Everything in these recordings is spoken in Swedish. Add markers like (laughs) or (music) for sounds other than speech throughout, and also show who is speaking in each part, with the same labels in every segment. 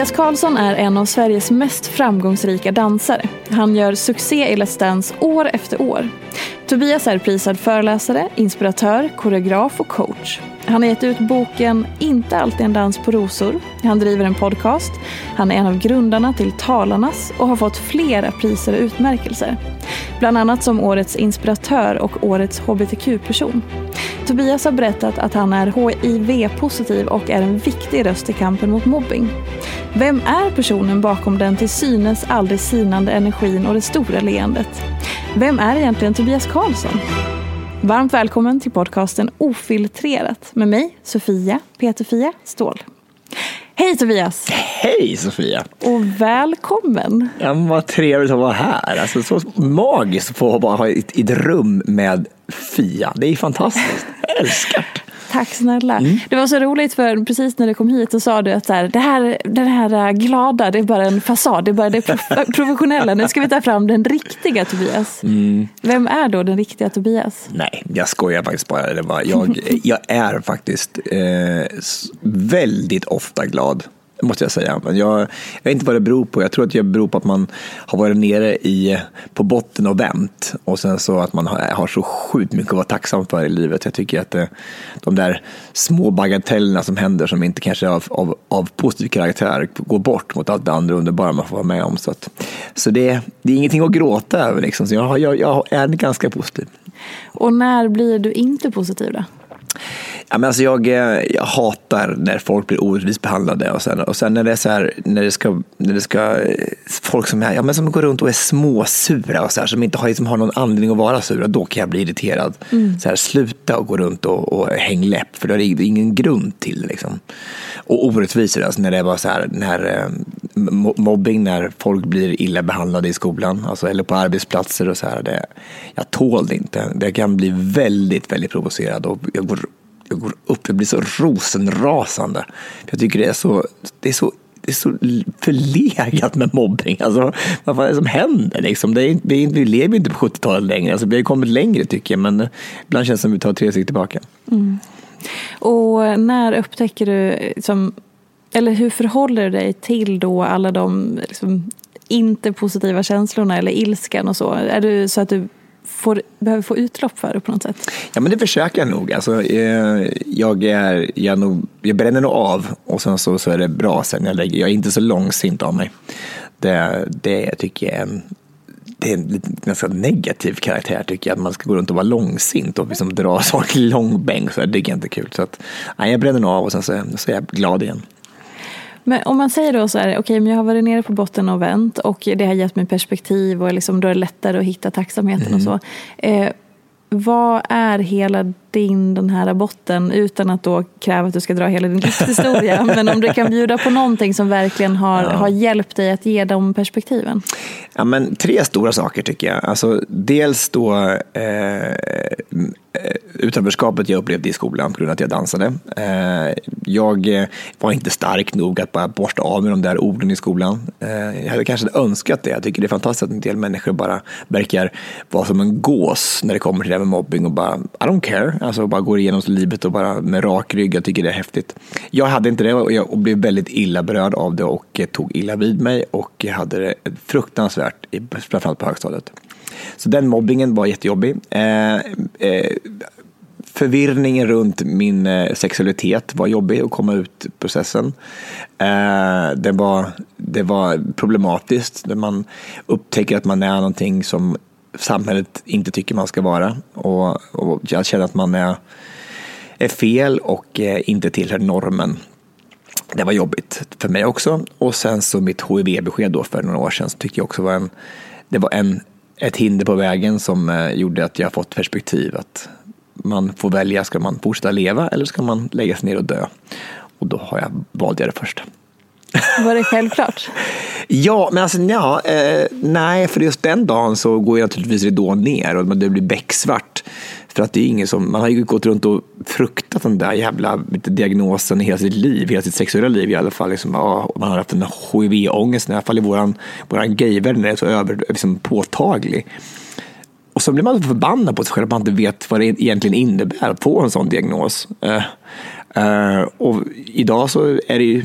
Speaker 1: Tobias Karlsson är en av Sveriges mest framgångsrika dansare. Han gör succé i Let's Dance år efter år. Tobias är prisad föreläsare, inspiratör, koreograf och coach. Han har gett ut boken Inte alltid en dans på rosor. Han driver en podcast. Han är en av grundarna till Talarnas och har fått flera priser och utmärkelser. Bland annat som Årets inspiratör och Årets hbtq-person. Tobias har berättat att han är HIV-positiv och är en viktig röst i kampen mot mobbing. Vem är personen bakom den till synes aldrig sinande energin och det stora leendet? Vem är egentligen Tobias Karlsson? Varmt välkommen till podcasten Ofiltrerat med mig, Sofia Peterfia Ståhl. Hej Tobias!
Speaker 2: Hej Sofia!
Speaker 1: Och välkommen!
Speaker 2: Ja, vad trevligt att vara här. Alltså, så magiskt att få bara ha ett, ett rum med Fia. Det är fantastiskt. Jag älskar.
Speaker 1: Tack snälla. Mm. Det var så roligt för precis när du kom hit så sa du att så här, det här, den här glada det är bara en fasad, det är bara det (laughs) professionella. Nu ska vi ta fram den riktiga Tobias. Mm. Vem är då den riktiga Tobias?
Speaker 2: Nej, jag skojar faktiskt bara. Det var, jag, jag är faktiskt eh, väldigt ofta glad måste jag säga. Men jag, jag vet inte vad det beror på. Jag tror att det beror på att man har varit nere i, på botten och vänt och sen så att man har, har så sjukt mycket att vara tacksam för i livet. Jag tycker att det, de där små bagatellerna som händer som inte kanske är av, av, av positiv karaktär går bort mot allt det andra underbara man får vara med om. Så, att, så det, det är ingenting att gråta över. Liksom. Så jag, jag, jag är ganska positiv.
Speaker 1: Och när blir du inte positiv då?
Speaker 2: Ja, men alltså jag, eh, jag hatar när folk blir orättvist behandlade och sen, och sen när det är så här, när det ska, när det ska eh, folk som, är, ja, men som går runt och är småsura och så här, som inte har, liksom, har någon anledning att vara sura, då kan jag bli irriterad. Mm. Så här, sluta och gå runt och, och häng läpp, för det är ingen grund till det. Liksom. Och orättvisor, alltså när det är bara så här, när, eh, mobbing, när folk blir illa behandlade i skolan, alltså, eller på arbetsplatser och så här. Det, jag tål det inte. Det kan bli väldigt, väldigt provocerad och jag går jag går upp, jag blir så rosenrasande. Jag tycker det är så, det är så det är så förlegat med mobbing. Alltså, vad fan är det som händer? Liksom? Det är, vi, vi lever inte på 70-talet längre. Alltså, vi har kommit längre tycker jag, men eh, ibland känns det som att vi tar tre steg tillbaka. Mm.
Speaker 1: Och eh, när upptäcker du, liksom, eller hur förhåller du dig till då alla de liksom, inte positiva känslorna eller ilskan och så? Är du så att du får, behöver få utlopp för det på något sätt?
Speaker 2: Ja, men det försöker jag nog. Alltså, eh, jag, är, jag, nog, jag bränner nog av och sen så, så är det bra sen jag lägger. Jag är inte så långsint av mig. Det, det tycker jag är en, det är en ganska negativ karaktär tycker jag, att man ska gå runt och vara långsint och liksom dra saker i långbänk. Så det är inte kul. Så att, nej, jag bränner nog av och sen så, så är jag glad igen.
Speaker 1: Men om man säger då så här, okej okay, men jag har varit nere på botten och vänt och det har gett mig perspektiv och liksom då är det lättare att hitta tacksamheten mm. och så. Eh, vad är hela in den här botten utan att då kräva att du ska dra hela din livshistoria. (laughs) Men om du kan bjuda på någonting som verkligen har, ja. har hjälpt dig att ge de perspektiven?
Speaker 2: Ja, men tre stora saker tycker jag. Alltså, dels då eh, Eh, utanförskapet jag upplevde i skolan på grund av att jag dansade. Eh, jag eh, var inte stark nog att bara borsta av med de där orden i skolan. Jag hade kanske önskat det. Jag tycker det är fantastiskt att en del människor bara verkar vara som en gås när det kommer till det här med mobbing och bara I don't care. Alltså bara går igenom livet och bara med rak rygg. Jag tycker det är häftigt. Jag hade inte det och jag blev väldigt illa berörd av det och eh, tog illa vid mig och hade det fruktansvärt, framförallt på högstadiet. Så den mobbingen var jättejobbig. Eh, eh, förvirringen runt min eh, sexualitet var jobbig att komma ut processen. Eh, det, var, det var problematiskt när man upptäcker att man är någonting som samhället inte tycker man ska vara. Och, och jag känner att man är, är fel och eh, inte tillhör normen. Det var jobbigt för mig också. Och sen så mitt HIV-besked då för några år sedan så tyckte jag också var en, det var en ett hinder på vägen som eh, gjorde att jag fått perspektiv att man får välja, ska man fortsätta leva eller ska man lägga sig ner och dö? Och då har jag, valde jag det första.
Speaker 1: Var det självklart?
Speaker 2: ja, men alltså ja, eh, nej, för just den dagen så går jag naturligtvis ridån ner och det blir becksvart. För att det är ingen som, man har ju gått runt och fruktat den där jävla diagnosen i hela sitt liv, hela sitt sexuella liv i alla fall. Liksom, ja, man har haft den HIV-ångesten, i alla fall i våran, våran gayvärld, den är så över, liksom, påtaglig. Och så blir man förbannad på sig själv att man inte vet vad det egentligen innebär att få en sån diagnos. Uh, uh, och idag så är det ju,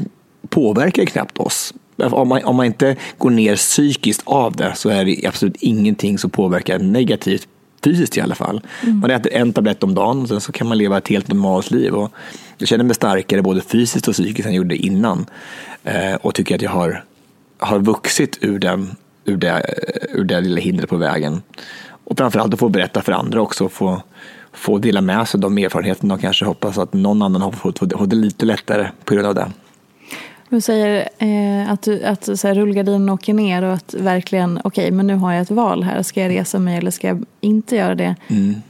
Speaker 2: påverkar det knappt oss. Om man, om man inte går ner psykiskt av det så är det absolut ingenting som påverkar negativt fysiskt i alla fall. Mm. Man äter en tablett om dagen och sen så kan man leva ett helt normalt liv. Och jag känner mig starkare både fysiskt och psykiskt än jag gjorde innan. Eh, och tycker att jag har, har vuxit ur, den, ur, det, ur det lilla hindret på vägen. Och framförallt att få berätta för andra också. Få, få dela med sig av de erfarenheterna och kanske hoppas att någon annan har fått, fått det lite lättare på grund av det.
Speaker 1: Du säger eh, att, du, att så här, rullgardinen åker ner och att verkligen, okej, okay, men nu har jag ett val här. Ska jag resa mig eller ska jag inte göra det? Mm.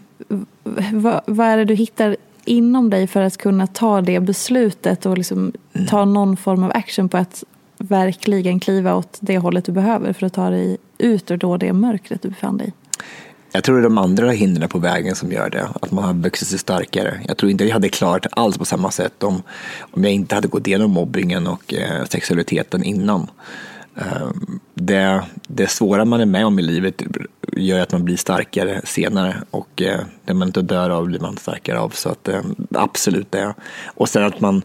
Speaker 1: Va, vad är det du hittar inom dig för att kunna ta det beslutet och liksom mm. ta någon form av action på att verkligen kliva åt det hållet du behöver för att ta dig ut ur då det mörkret du befann dig i?
Speaker 2: Jag tror det är de andra hindren på vägen som gör det, att man har vuxit sig starkare. Jag tror inte jag hade klarat det alls på samma sätt om, om jag inte hade gått igenom mobbingen och eh, sexualiteten innan. Eh, det, det svåra man är med om i livet gör att man blir starkare senare och eh, det man inte dör av blir man starkare av. Så att, eh, absolut det. Och sen att man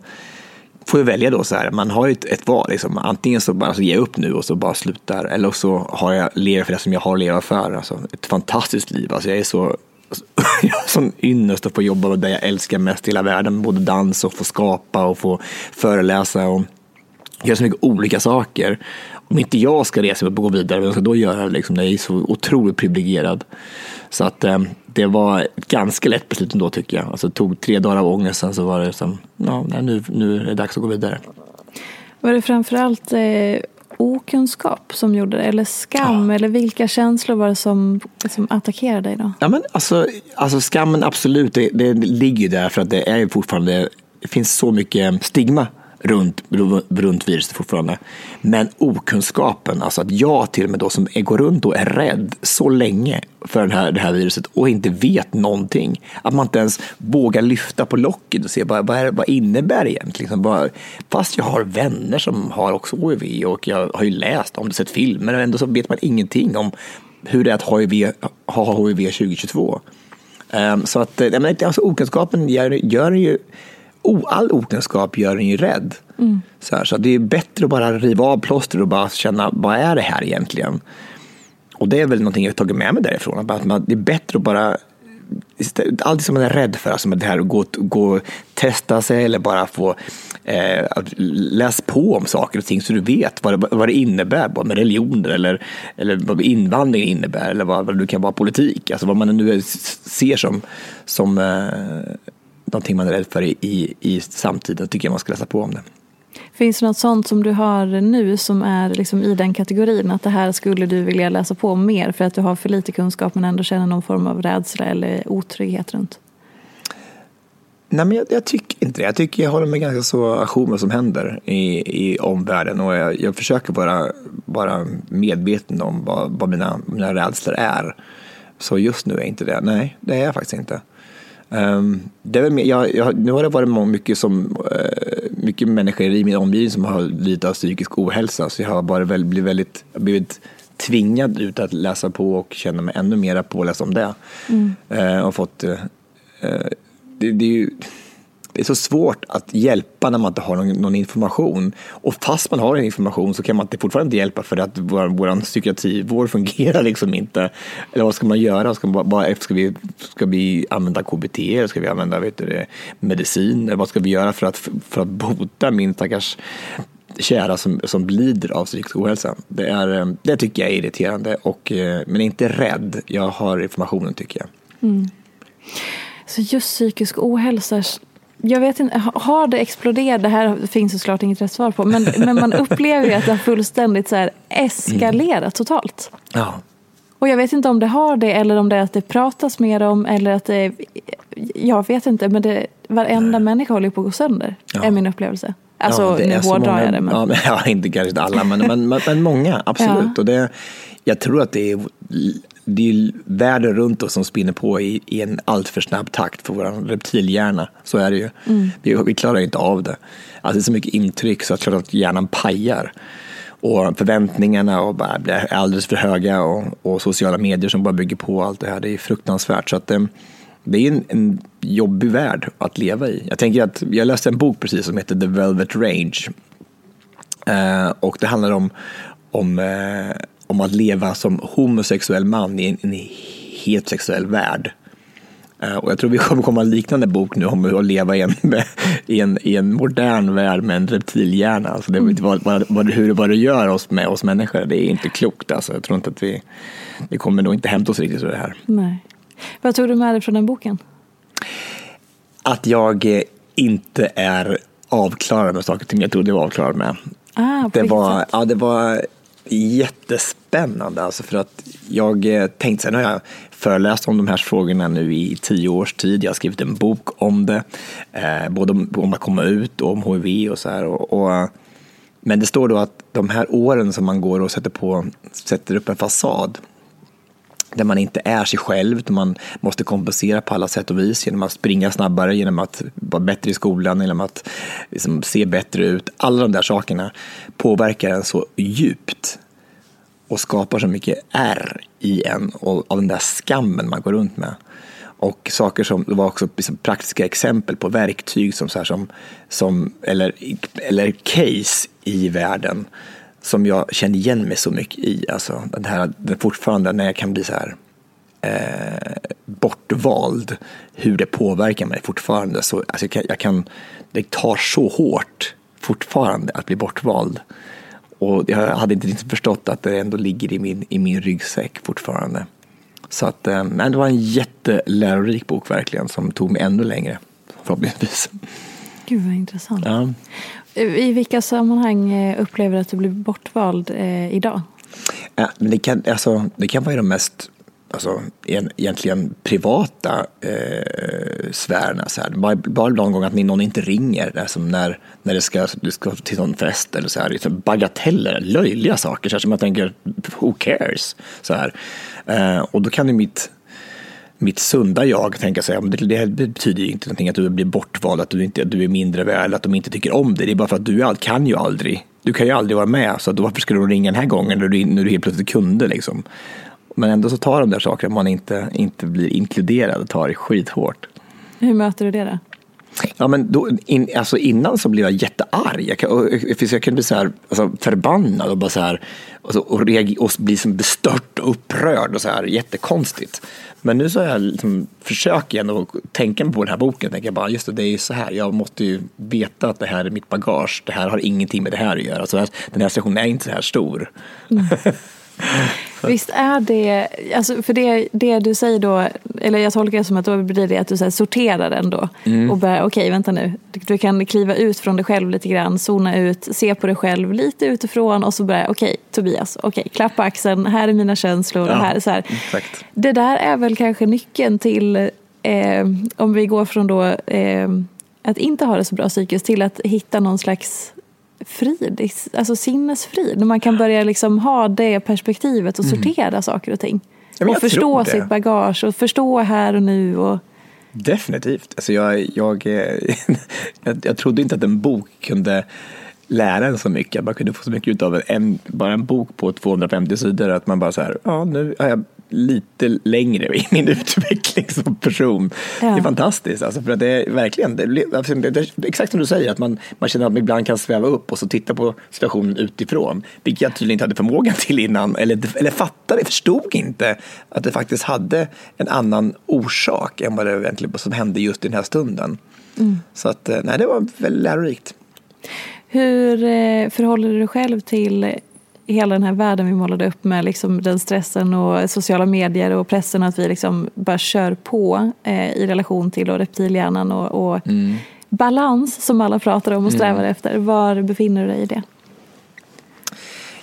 Speaker 2: får ju välja då så här, man har ju ett, ett val, liksom. antingen så bara alltså, ger jag upp nu och så bara slutar, eller så har jag, lever för det som jag har att leva för. Alltså, ett fantastiskt liv, alltså, jag är så (laughs) jag har sån ynnest att få jobba med det jag älskar mest i hela världen, både dans och få skapa och få föreläsa och göra så mycket olika saker. Om inte jag ska resa mig och gå vidare, vem ska då göra det? Liksom? Jag är så otroligt privilegierad. Så att eh, det var ett ganska lätt beslut ändå tycker jag. Alltså, det tog tre dagar av ångest, sen så var det som, ja, nu, nu är det dags att gå vidare.
Speaker 1: Var det framförallt eh, okunskap som gjorde det? Eller skam? Ja. Eller vilka känslor var det som, som attackerade dig då?
Speaker 2: Ja, men alltså, alltså skammen absolut, det, det ligger ju där för att det är fortfarande, det finns så mycket stigma runt, runt viruset fortfarande. Men okunskapen, alltså att jag till och med då som går runt och är rädd så länge för den här, det här viruset och inte vet någonting. Att man inte ens vågar lyfta på locket och se vad, vad, är, vad innebär det egentligen. Liksom fast jag har vänner som har också HIV och jag har ju läst om det, sett filmer och ändå så vet man ingenting om hur det är att ha HIV, ha HIV 2022. Um, ehm, så att eh, alltså, okunskapen gör, gör ju all okunskap gör en ju rädd. Mm. Så, här, så det är bättre att bara riva av plåster och bara känna, vad är det här egentligen? Och det är väl någonting jag har tagit med mig därifrån, att man, det är bättre att bara allt som man är rädd för, alltså det här att gå, gå testa sig eller bara få eh, läsa på om saker och ting så du vet vad det, vad det innebär, både med religioner eller, eller vad invandring innebär eller vad, vad det kan vara politik, alltså vad man nu ser som, som eh, någonting man är rädd för i, i, i samtiden tycker jag man ska läsa på om det.
Speaker 1: Finns det något sånt som du har nu som är liksom i den kategorin? Att det här skulle du vilja läsa på mer för att du har för lite kunskap men ändå känner någon form av rädsla eller otrygghet runt?
Speaker 2: Nej, men jag, jag, tycker inte det. Jag tycker jag håller mig ganska så ajour med vad som händer i, i omvärlden och jag, jag försöker vara, vara medveten om vad, vad mina, mina rädslor är. Så just nu är inte det. Nej, det är jag faktiskt inte. Um, det är mer, jag, jag, nu har det varit mycket, som, uh, mycket människor i min omgivning som har lidit av psykisk ohälsa så jag har bara väl, blivit väldigt, blivit tvingad ut att läsa på och känna mig ännu mer påläst om det. Mm. Uh, och fått, uh, det, det, är ju, det är så svårt att hjälpa när man inte har någon, någon, information. Och fast man har information så kan man inte fortfarande inte hjälpa för att vår, vår psykiatrivård fungerar liksom inte. Eller vad ska man göra? Ska, man bara, ska, vi, ska vi använda KBT eller ska vi använda vet du, medicin? Eller vad ska vi göra för att, för att bota min stackars kära som, som lider av psykisk ohälsa. Det, är, det tycker jag är irriterande, och, eh, men inte rädd. Jag har informationen tycker jag. Mm.
Speaker 1: Så just psykisk ohälsa jag vet inte, har det exploderat? Det här finns såklart inget rätt svar på. Men, men man upplever ju att det har fullständigt så här eskalerat mm. totalt.
Speaker 2: Ja.
Speaker 1: Och jag vet inte om det har det eller om det är att det pratas mer om eller att det Jag vet inte, men det, varenda Nej. människa håller på att gå sönder. Ja. Är min upplevelse. Alltså ja, nu hårdrar jag det. Men...
Speaker 2: Ja, men, (laughs) ja, inte kanske alla, men, men, men, men många, absolut. Ja. Och det, jag tror att det är det är världen runt oss som spinner på i, i en alltför snabb takt för vår reptilhjärna. Så är det ju. Mm. Vi, vi, klarar inte av det. Alltså det är så mycket intryck så att, klart att hjärnan pajar. Och förväntningarna och bara blir alldeles för höga och, och, sociala medier som bara bygger på allt det här. Det är fruktansvärt. Så att, det, det är en, en jobbig värld att leva i. Jag tänker att jag läste en bok precis som heter The Velvet Range. Eh, och det handlar om, om eh, om att leva som homosexuell man i en, en heterosexuell värld. Uh, och jag tror vi kommer komma en liknande bok nu om att leva i en, (laughs) i en, i en modern värld med en reptilhjärna. Alltså det, mm. vad, vad, hur, vad det gör oss med oss människor, det är inte klokt. Alltså. Jag tror inte att vi, vi kommer nog inte hämta oss riktigt ur det här.
Speaker 1: Nej. Vad tog du med dig från den boken?
Speaker 2: Att jag eh, inte är avklarad med saker och ting jag trodde jag var avklarad med.
Speaker 1: Ah,
Speaker 2: det, var, ja, det var jättespännande. Alltså för att jag eh, tänkte, sen har jag föreläst om de här frågorna nu i tio års tid. Jag har skrivit en bok om det, eh, både om, om, att komma ut och om hiv och så här. Och, och, men det står då att de här åren som man går och sätter, på, sätter upp en fasad där man inte är sig själv, utan man måste kompensera på alla sätt och vis genom att springa snabbare, genom att vara bättre i skolan, genom att liksom se bättre ut. Alla de där sakerna påverkar en så djupt och skapar så mycket ärr i en och av den där skammen man går runt med. Och saker som, det var också liksom praktiska exempel på verktyg som, så här, som, som eller, eller case i världen som jag känner igen mig så mycket i. Alltså, det här, det fortfarande när jag kan bli så här eh, bortvald, hur det påverkar mig fortfarande. Så, alltså, jag kan, jag kan, det tar så hårt fortfarande att bli bortvald. Och jag hade inte riktigt förstått att det ändå ligger i min, i min ryggsäck fortfarande. Så att, eh, men det var en jättelärorik bok verkligen som tog mig ännu längre förhoppningsvis.
Speaker 1: Gud vad intressant.
Speaker 2: Ja.
Speaker 1: I vilka sammanhang eh, upplever du att du blir bortvald eh, idag?
Speaker 2: Ja, men det, kan, alltså, det kan vara de mest alltså, egentligen privata eh, sfärerna. Så här. Bara, bara någon gång att någon inte ringer, alltså när, när det ska, du ska till någon fest eller så här. Liksom bagateller, löjliga saker, så här, som jag tänker, who cares? Så här. Eh, och då kan ju mitt mitt sunda jag tänka sig, det, det betyder ju inte någonting att du blir bortvald, att du, inte, att du är mindre värd, att de inte tycker om dig. Det är bara för att du kan ju aldrig, du kan ju aldrig vara med, så varför skulle de ringa den här gången när du, när du helt plötsligt kunde liksom. Men ändå så tar de där sakerna man inte, inte blir inkluderad och tar det skithårt.
Speaker 1: Hur möter du det då?
Speaker 2: Ja, men då, in, alltså innan så blev jag jättearg. Jag, och, jag kunde bli så här, alltså förbannad och bara så här, och, så, och, reager, och bli som bestört och upprörd och så här jättekonstigt. Men nu så jag liksom, försöker jag ändå tänka på den här boken. Tänker jag bara, just det, det är så här. Jag måste ju veta att det här är mitt bagage. Det här har ingenting med det här att göra. Alltså, den här stationen är inte så här stor. Mm. (laughs)
Speaker 1: Visst är det, alltså för det, det du säger då, eller jag tolkar det som att då blir det att du så sorterar den då mm. och börjar, okej okay, vänta nu, du kan kliva ut från dig själv lite grann, zona ut, se på dig själv lite utifrån och så börjar, okej okay, Tobias, okej okay, klappa axeln, här är mina känslor. Ja, här, så här.
Speaker 2: Exakt.
Speaker 1: Det där är väl kanske nyckeln till eh, om vi går från då eh, att inte ha det så bra psykiskt till att hitta någon slags frid, alltså sinnesfrid. Man kan börja liksom ha det perspektivet och sortera mm. saker och ting. Ja, och förstå sitt bagage och förstå här och nu. Och...
Speaker 2: Definitivt. Alltså jag, jag, (laughs) jag, jag trodde inte att en bok kunde lära en så mycket, man kunde få så mycket ut av en, bara en bok på 250 sidor, att man bara så här, ja nu har jag lite längre (laughs) i min utveckling som person. Ja. Det är fantastiskt, alltså, för att det är verkligen, det, alltså, det, det, exakt som du säger, att man, man känner att man ibland kan sväva upp och så titta på situationen utifrån, vilket jag tydligen inte hade förmågan till innan, eller, eller fattade, förstod inte att det faktiskt hade en annan orsak än vad det egentligen som hände just i den här stunden. Mm. Så att, eh, nej, det var väldigt lärorikt.
Speaker 1: Hur eh, förhåller du dig själv till hela den här världen vi målade upp med liksom den stressen och sociala medier och pressen att vi liksom bara kör på eh, i relation till reptilhjärnan och, och mm. balans som alla pratar om och strävar mm. efter. Var befinner du dig i det?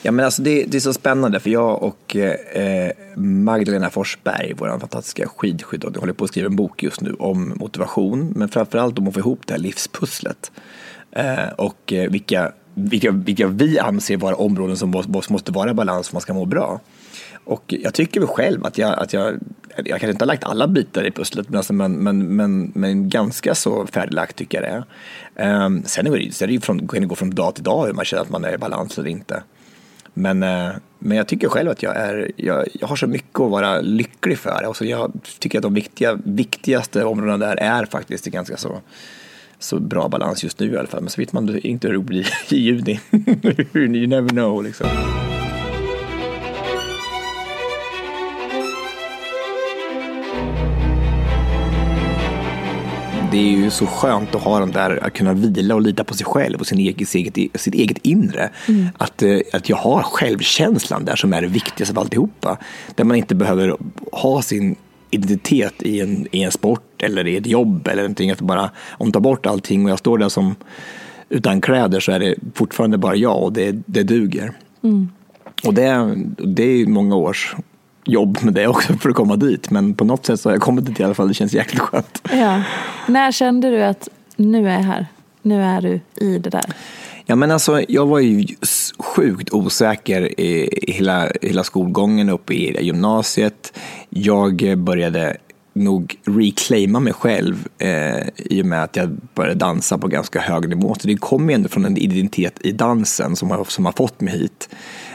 Speaker 2: Ja, men alltså det, det är så spännande för jag och eh, Magdalena Forsberg, vår fantastiska skidskytt, håller på att skriva en bok just nu om motivation, men framförallt om att få ihop det här livspusslet. Eh, och eh, vilka, vilka, vilka vi anser vara områden som måste vara i balans för att man ska må bra. Och jag tycker väl själv att jag, att jag, jag kanske inte har lagt alla bitar i pusslet, men, alltså, men, men, men, men ganska så färdiglagt tycker jag det är. Um, sen är det, sen är det från, kan det gå från dag till dag hur man känner att man är i balans eller inte. Men, uh, men jag tycker själv att jag, är, jag, jag har så mycket att vara lycklig för. Alltså jag tycker att de viktiga, viktigaste områdena där är faktiskt ganska så så bra balans just nu i alla fall. Men så vet man inte hur det blir (laughs) i juni. (laughs) you never know liksom. det är ju så skönt att ha den där, att kunna vila och lita på sig själv och sin eget, sitt, sitt eget inre. Mm. Att, eh, att jag har självkänslan där som är det viktigaste av alltihopa. Där man inte behöver ha sin identitet i en, i en sport eller i ett jobb eller någonting. Att bara, om tar bort allting och jag står där som utan kläder så är det fortfarande bara jag och det, det duger. Mm. Och det, det är många års jobb med det också för att komma dit. Men på något sätt så har jag kommit dit i alla fall. Det känns jäkligt skönt.
Speaker 1: Ja. När kände du att nu är jag här? Nu är du i det där?
Speaker 2: Ja, men alltså, jag var ju sjukt osäker i hela, hela skolgången uppe i gymnasiet. Jag började nog reclaima mig själv eh, i och med att jag började dansa på ganska hög nivå. Så det kommer ju ändå från en identitet i dansen som har, som har fått mig hit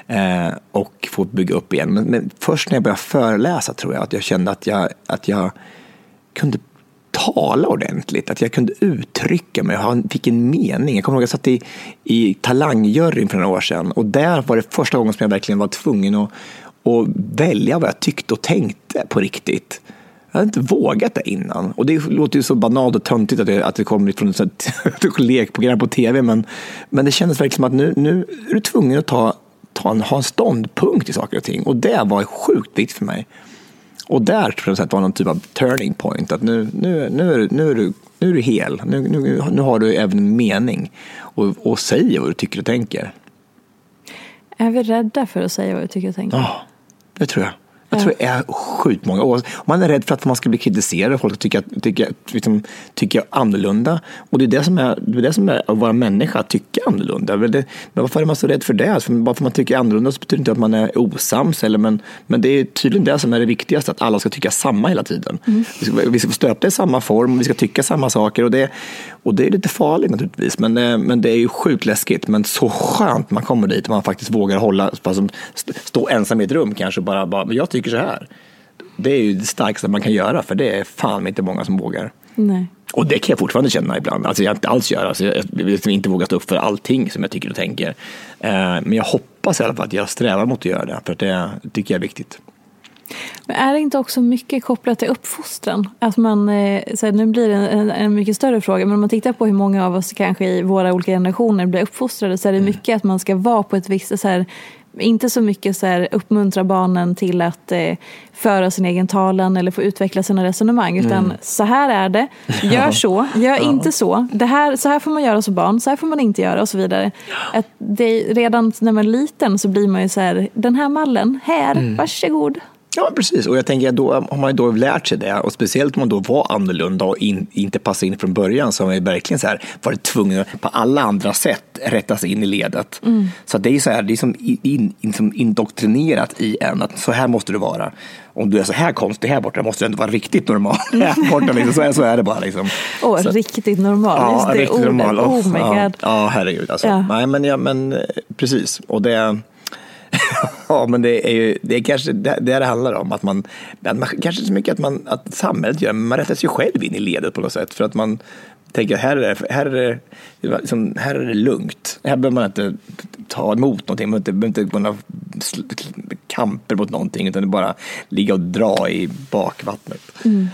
Speaker 2: eh, och fått bygga upp igen. Men, men, först när jag började föreläsa tror jag att jag kände att jag, att jag kunde tala ordentligt, att jag kunde uttrycka mig jag fick en mening. Jag kommer ihåg att jag satt i, i talangjuryn för några år sedan och där var det första gången som jag verkligen var tvungen att, att välja vad jag tyckte och tänkte på riktigt. Jag hade inte vågat det innan. Och det låter ju så banalt och töntigt att det, att det kommer från ett (laughs) lekprogram på tv, men, men det kändes verkligen som att nu, nu är du tvungen att ta, ta en, ha en ståndpunkt i saker och ting. Och det var sjukt viktigt för mig. Och där tror jag att det var någon typ av turning point. Att nu, nu, nu, är, du, nu, är, du, nu är du hel. Nu, nu, nu har du även en mening. Och, och säger vad du tycker och tänker.
Speaker 1: Är vi rädda för att säga vad vi tycker och tänker?
Speaker 2: Ja, det tror jag. Jag tror det är sjukt många år. Man är rädd för att man ska bli kritiserad, folk tycker, tycker, liksom, tycker annorlunda. Och det är det som är, det är, det som är att vara människa, att tycka annorlunda. Men, varför är man så rädd för det? För bara för att man tycker annorlunda så betyder det inte att man är osams. Eller, men, men det är tydligen det som är det viktigaste, att alla ska tycka samma hela tiden. Mm. Vi, ska, vi ska stöpta i samma form, vi ska tycka samma saker. Och det, och det är lite farligt naturligtvis, men, eh, men det är ju sjukt läskigt. Men så skönt man kommer dit och man faktiskt vågar hålla, alltså, stå ensam i ett rum kanske bara, bara jag tycker så här. Det är ju det starkaste man kan göra, för det är fan inte många som vågar.
Speaker 1: Nej.
Speaker 2: Och det kan jag fortfarande känna ibland. Alltså jag inte alls göra. Alltså jag vill inte våga stå upp för allting som jag tycker och tänker. Eh, men jag hoppas i alla fall att jag strävar mot att göra det, för det tycker jag är viktigt.
Speaker 1: Men är det inte också mycket kopplat till uppfostran? Att man, eh, så här, nu blir det en, en, mycket större fråga, men om man tittar på hur många av oss kanske i våra olika generationer blir uppfostrade så är det mm. mycket att man ska vara på ett visst, så här, inte så mycket så här, uppmuntra barnen till att eh, föra sin egen talan eller få utveckla sina resonemang. Utan mm. så här är det, gör så, gör ja. inte så. Det här, så här får man göra som barn, så här får man inte göra och så vidare. Att det, redan när man är liten så blir man ju så här, den här mallen, här, mm. varsågod.
Speaker 2: Ja, precis. Och jag tänker att då har man ju då lärt sig det. Och speciellt om man då var annorlunda och in, inte passade in från början så har man ju verkligen så här varit tvungen att på alla andra sätt rätta sig in i ledet.
Speaker 1: Mm.
Speaker 2: Så det är så här, det är som, in, in, som indoktrinerat i en att så här måste du vara. Om du är så här konstig här borta måste du ändå vara riktigt normal (laughs) här borta. Liksom. Så, är, så är det bara. Liksom.
Speaker 1: Åh,
Speaker 2: så,
Speaker 1: riktigt normal.
Speaker 2: Ja,
Speaker 1: Just det
Speaker 2: riktigt
Speaker 1: ordet.
Speaker 2: normal.
Speaker 1: Oh my
Speaker 2: ja,
Speaker 1: god.
Speaker 2: Ja, herregud. Alltså.
Speaker 1: Ja.
Speaker 2: Nej, men, ja, men eh, precis. Och det... (laughs) Ja, men det är ju det är kanske det, det det handlar om. Att man, att man, kanske inte så mycket att, man, att samhället gör, men man rättar sig själv in i ledet på något sätt. För att man tänker att här är det, här är det, liksom, här är det lugnt. Här behöver man inte ta emot någonting. Man behöver inte, behöver inte gå kamper mot någonting. Utan det är bara ligga och dra i bakvattnet. Mm.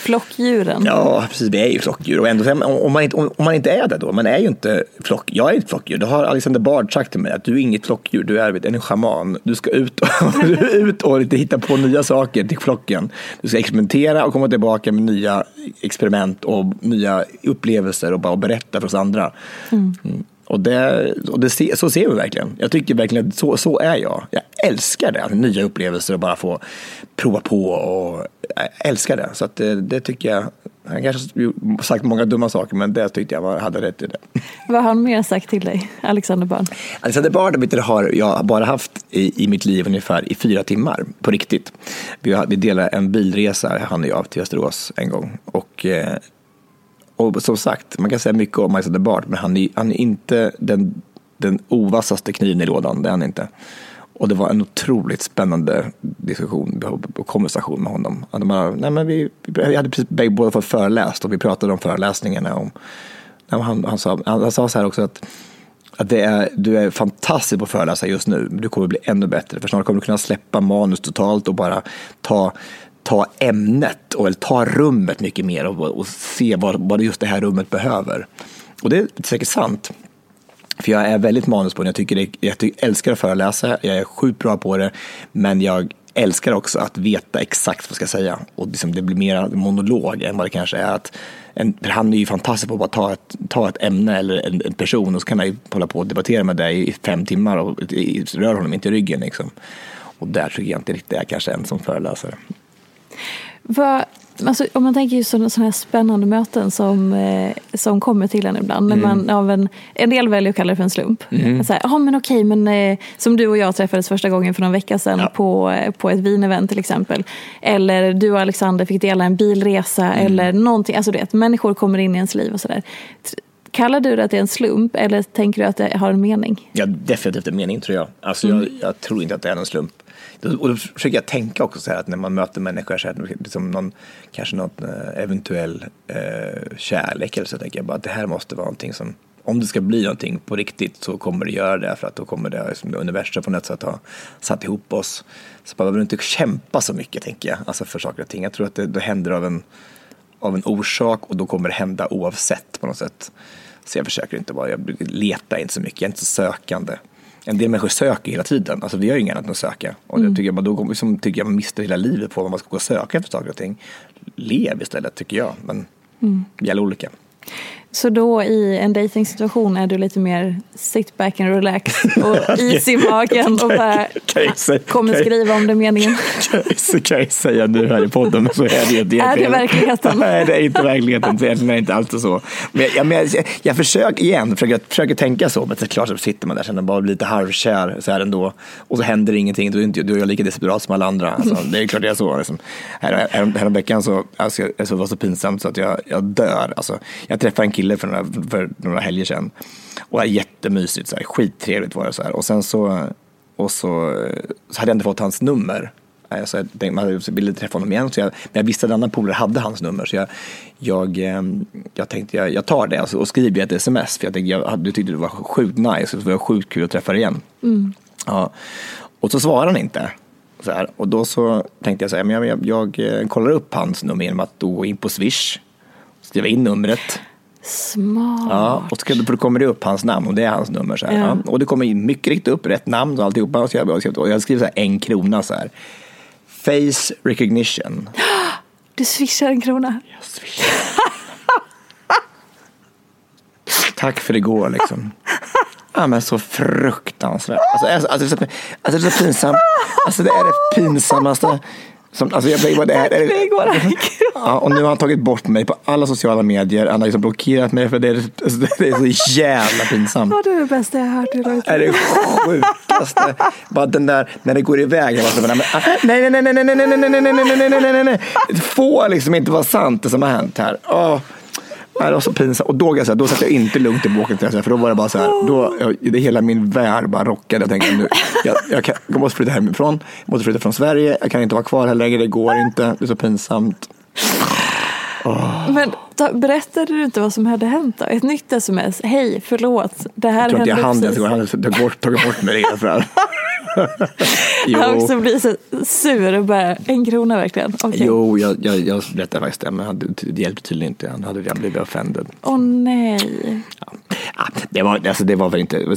Speaker 1: Flockdjuren.
Speaker 2: Ja, precis. Vi är ju flockdjur. Och ändå, om, man inte, om, man inte är det då, man är ju inte flock, jag är ett flockdjur. Då har Alexander Bard sagt till mig att du är inget flockdjur, du är en schaman. Du ska ut och, (laughs) ut och lite hitta på nya saker till flocken. Du ska experimentera och komma tillbaka med nya experiment och nya upplevelser och bara berätta för oss andra. Mm. Och, det, och det, så ser vi verkligen. Jag tycker verkligen att så, så är jag. Jag älskar det, nya upplevelser och bara få prova på. Och jag älskar det. Så att det, det tycker jag, han kanske sagt många dumma saker men det tyckte jag var, hade rätt i det.
Speaker 1: Vad har han mer sagt till dig, Alexander Bard?
Speaker 2: Alexander Bard har jag bara haft i, i mitt liv ungefär i fyra timmar på riktigt. Vi, vi delade en bilresa, han och jag, till Västerås en gång. Och, eh, och som sagt, man kan säga mycket om Alexander Bard, men han är, han är inte den, den ovassaste kniven i lådan, det är han inte. Och det var en otroligt spännande diskussion och konversation med honom. Att bara, nej men vi, vi hade precis båda fått föreläst och vi pratade om föreläsningarna. Om, nej, han, han, sa, han, han sa så här också att att det är, du är fantastisk på att föreläsa just nu, men du kommer bli ännu bättre. För snart kommer du kunna släppa manus totalt och bara ta, ta ämnet och eller ta rummet mycket mer och, och se vad, vad just det här rummet behöver. Och det är säkert sant. För jag är väldigt manusbunden. Jag, tycker det, jag tycker, älskar att föreläsa, jag är sjukt bra på det, men jag älskar också att veta exakt vad jag ska säga. Och liksom det blir mer monolog än vad det kanske är. Att en, för han är ju fantastisk på att bara ta ett, ta ett ämne eller en, en person och så kan han ju hålla på och debattera med dig i fem timmar och i, rör honom inte i ryggen. Liksom. Och där tycker jag inte riktigt jag är kanske en som föreläsare.
Speaker 1: Vad, alltså, om man tänker just sådana, här spännande möten som, eh, som kommer till en ibland. När man, av en, en del väljer att kalla det för en slump. Mm. Så här, ah, men okej, men, eh, som du och jag träffades första gången för någon vecka sedan
Speaker 2: Ja.
Speaker 1: på, eh, på ett vinevent till exempel. Eller du och Alexander fick dela en bilresa eller någonting. Alltså det, människor kommer in i ens liv och sådär. Kallar du det att det är en slump eller tänker du att det har en mening?
Speaker 2: Ja, definitivt en mening tror jag. Alltså, jag, jag tror inte att det är någon slump. Och då försöker jag tänka också så här att när man möter människor så här, liksom någon, kanske någon eh, eventuell eh, kärlek eller så tänker jag bara att det här måste vara någonting som om det ska bli någonting på riktigt så kommer det göra det för att då kommer det liksom, universum på något sätt ha satt ihop oss. Så man behöver inte kämpa så mycket tänker jag, alltså för saker och ting. Jag tror att det, det händer av en, av en orsak och då kommer det hända oavsett på något sätt. Så jag försöker inte bara, jag letar inte så mycket, jag är inte så sökande. En del människor söker hela tiden, alltså vi gör ju inget annat än att söka. Och jag tycker, man, då liksom, tycker jag man mister hela livet på vad man ska gå och söka efter saker och ting. Lev istället tycker jag, men vi är alla olika.
Speaker 1: Så då i en dejtingsituation är du lite mer sit back and relax och (laughs) is i magen och bara kommer skriva om det är meningen.
Speaker 2: Så kan jag säga nu här i podden, men så är det ju.
Speaker 1: Är det verkligheten? (laughs)
Speaker 2: Nej, det är inte verkligheten. Det är inte alltid så. Men jag, men jag, jag försöker igen, försöker, försöker tänka så, men det är klart så sitter man där känner bara lite halvkär så här ändå. Och så händer ingenting, då är, inte, då är jag lika desperat som alla andra. Alltså, det är klart det är så. Liksom. Här, här, häromveckan så, alltså, det var så pinsamt så att jag, jag dör. Alltså, jag träffade en kille för några, för några helger sedan. Och det var jättemysigt, så här, skittrevligt var det. Så här. Och sen så, och så, så hade jag inte fått hans nummer. Nej, Så jag tänkte, man ville träffa honom igen, så jag, men jag visste att en annan polare hade hans nummer. Så jag, jag, ehm, jag tänkte jag, jag tar det alltså, och skriver ett sms. För jag tänkte, jag hade, tyckte det var sjukt nice, så det var sjukt kul att träffa dig igen. Ja. Och så svarar han inte. Så här, och då så tänkte jag så här, men jag, jag, jag eh, kollar upp hans nummer genom att då gå in på Swish, skriva in numret.
Speaker 1: Smart.
Speaker 2: Ja, och så då kommer det upp hans namn och det är hans nummer. Så här,
Speaker 1: Ja.
Speaker 2: Och det kommer in mycket riktigt upp rätt namn och alltihopa. Och, så jag, och jag- jag skriver så här en krona så här. Face recognition. (gasps)
Speaker 1: Du swishar en krona.
Speaker 2: Tack för igår liksom. (laughs) Ja, men så fruktansvärt. Alltså, alltså, alltså, alltså det är så pinsamt. Alltså det är det pinsammaste. Som, alltså, jag, vad det är, det ja, och nu har han tagit bort mig på alla sociala medier. Han har liksom blockerat mig för det är, alltså, det är så jävla pinsamt.
Speaker 1: Ja, det är det bästa jag har hört i
Speaker 2: Det är det sjukaste. Bara den där, när det går iväg. Jag bara, så, men, ah, nej, nej, nej, nej, nej, nej, nej, nej, nej, nej, nej, nej, nej, nej, nej. Det får liksom inte vara sant det som har hänt här. Åh. Nej, Det var så pinsamt. Och då, jag säga, då satt jag inte lugnt i säga, För då var det bara så här. Då, det hela min värld bara rockade. Jag tänkte nu, jag, jag, kan, jag måste flytta hemifrån. Jag måste flytta från Sverige. Jag kan inte vara kvar här längre. Det går inte. Det är så pinsamt.
Speaker 1: Men ta, berättade du inte vad som hade hänt då? Ett nytt sms. Hej, förlåt. Det här
Speaker 2: Jag tror
Speaker 1: hände
Speaker 2: det. Jag
Speaker 1: precis.
Speaker 2: hade tagit bort, tagit bort mig redan. för det.
Speaker 1: Han också blir så sur och bara, en krona verkligen. Okej.
Speaker 2: Jo, jag, jag, jag berättade faktiskt det, men han- det hjälpte tydligen inte. Han hade redan blivit offended.
Speaker 1: Åh nej.
Speaker 2: Ja. Det, var, alltså, det var väl inte,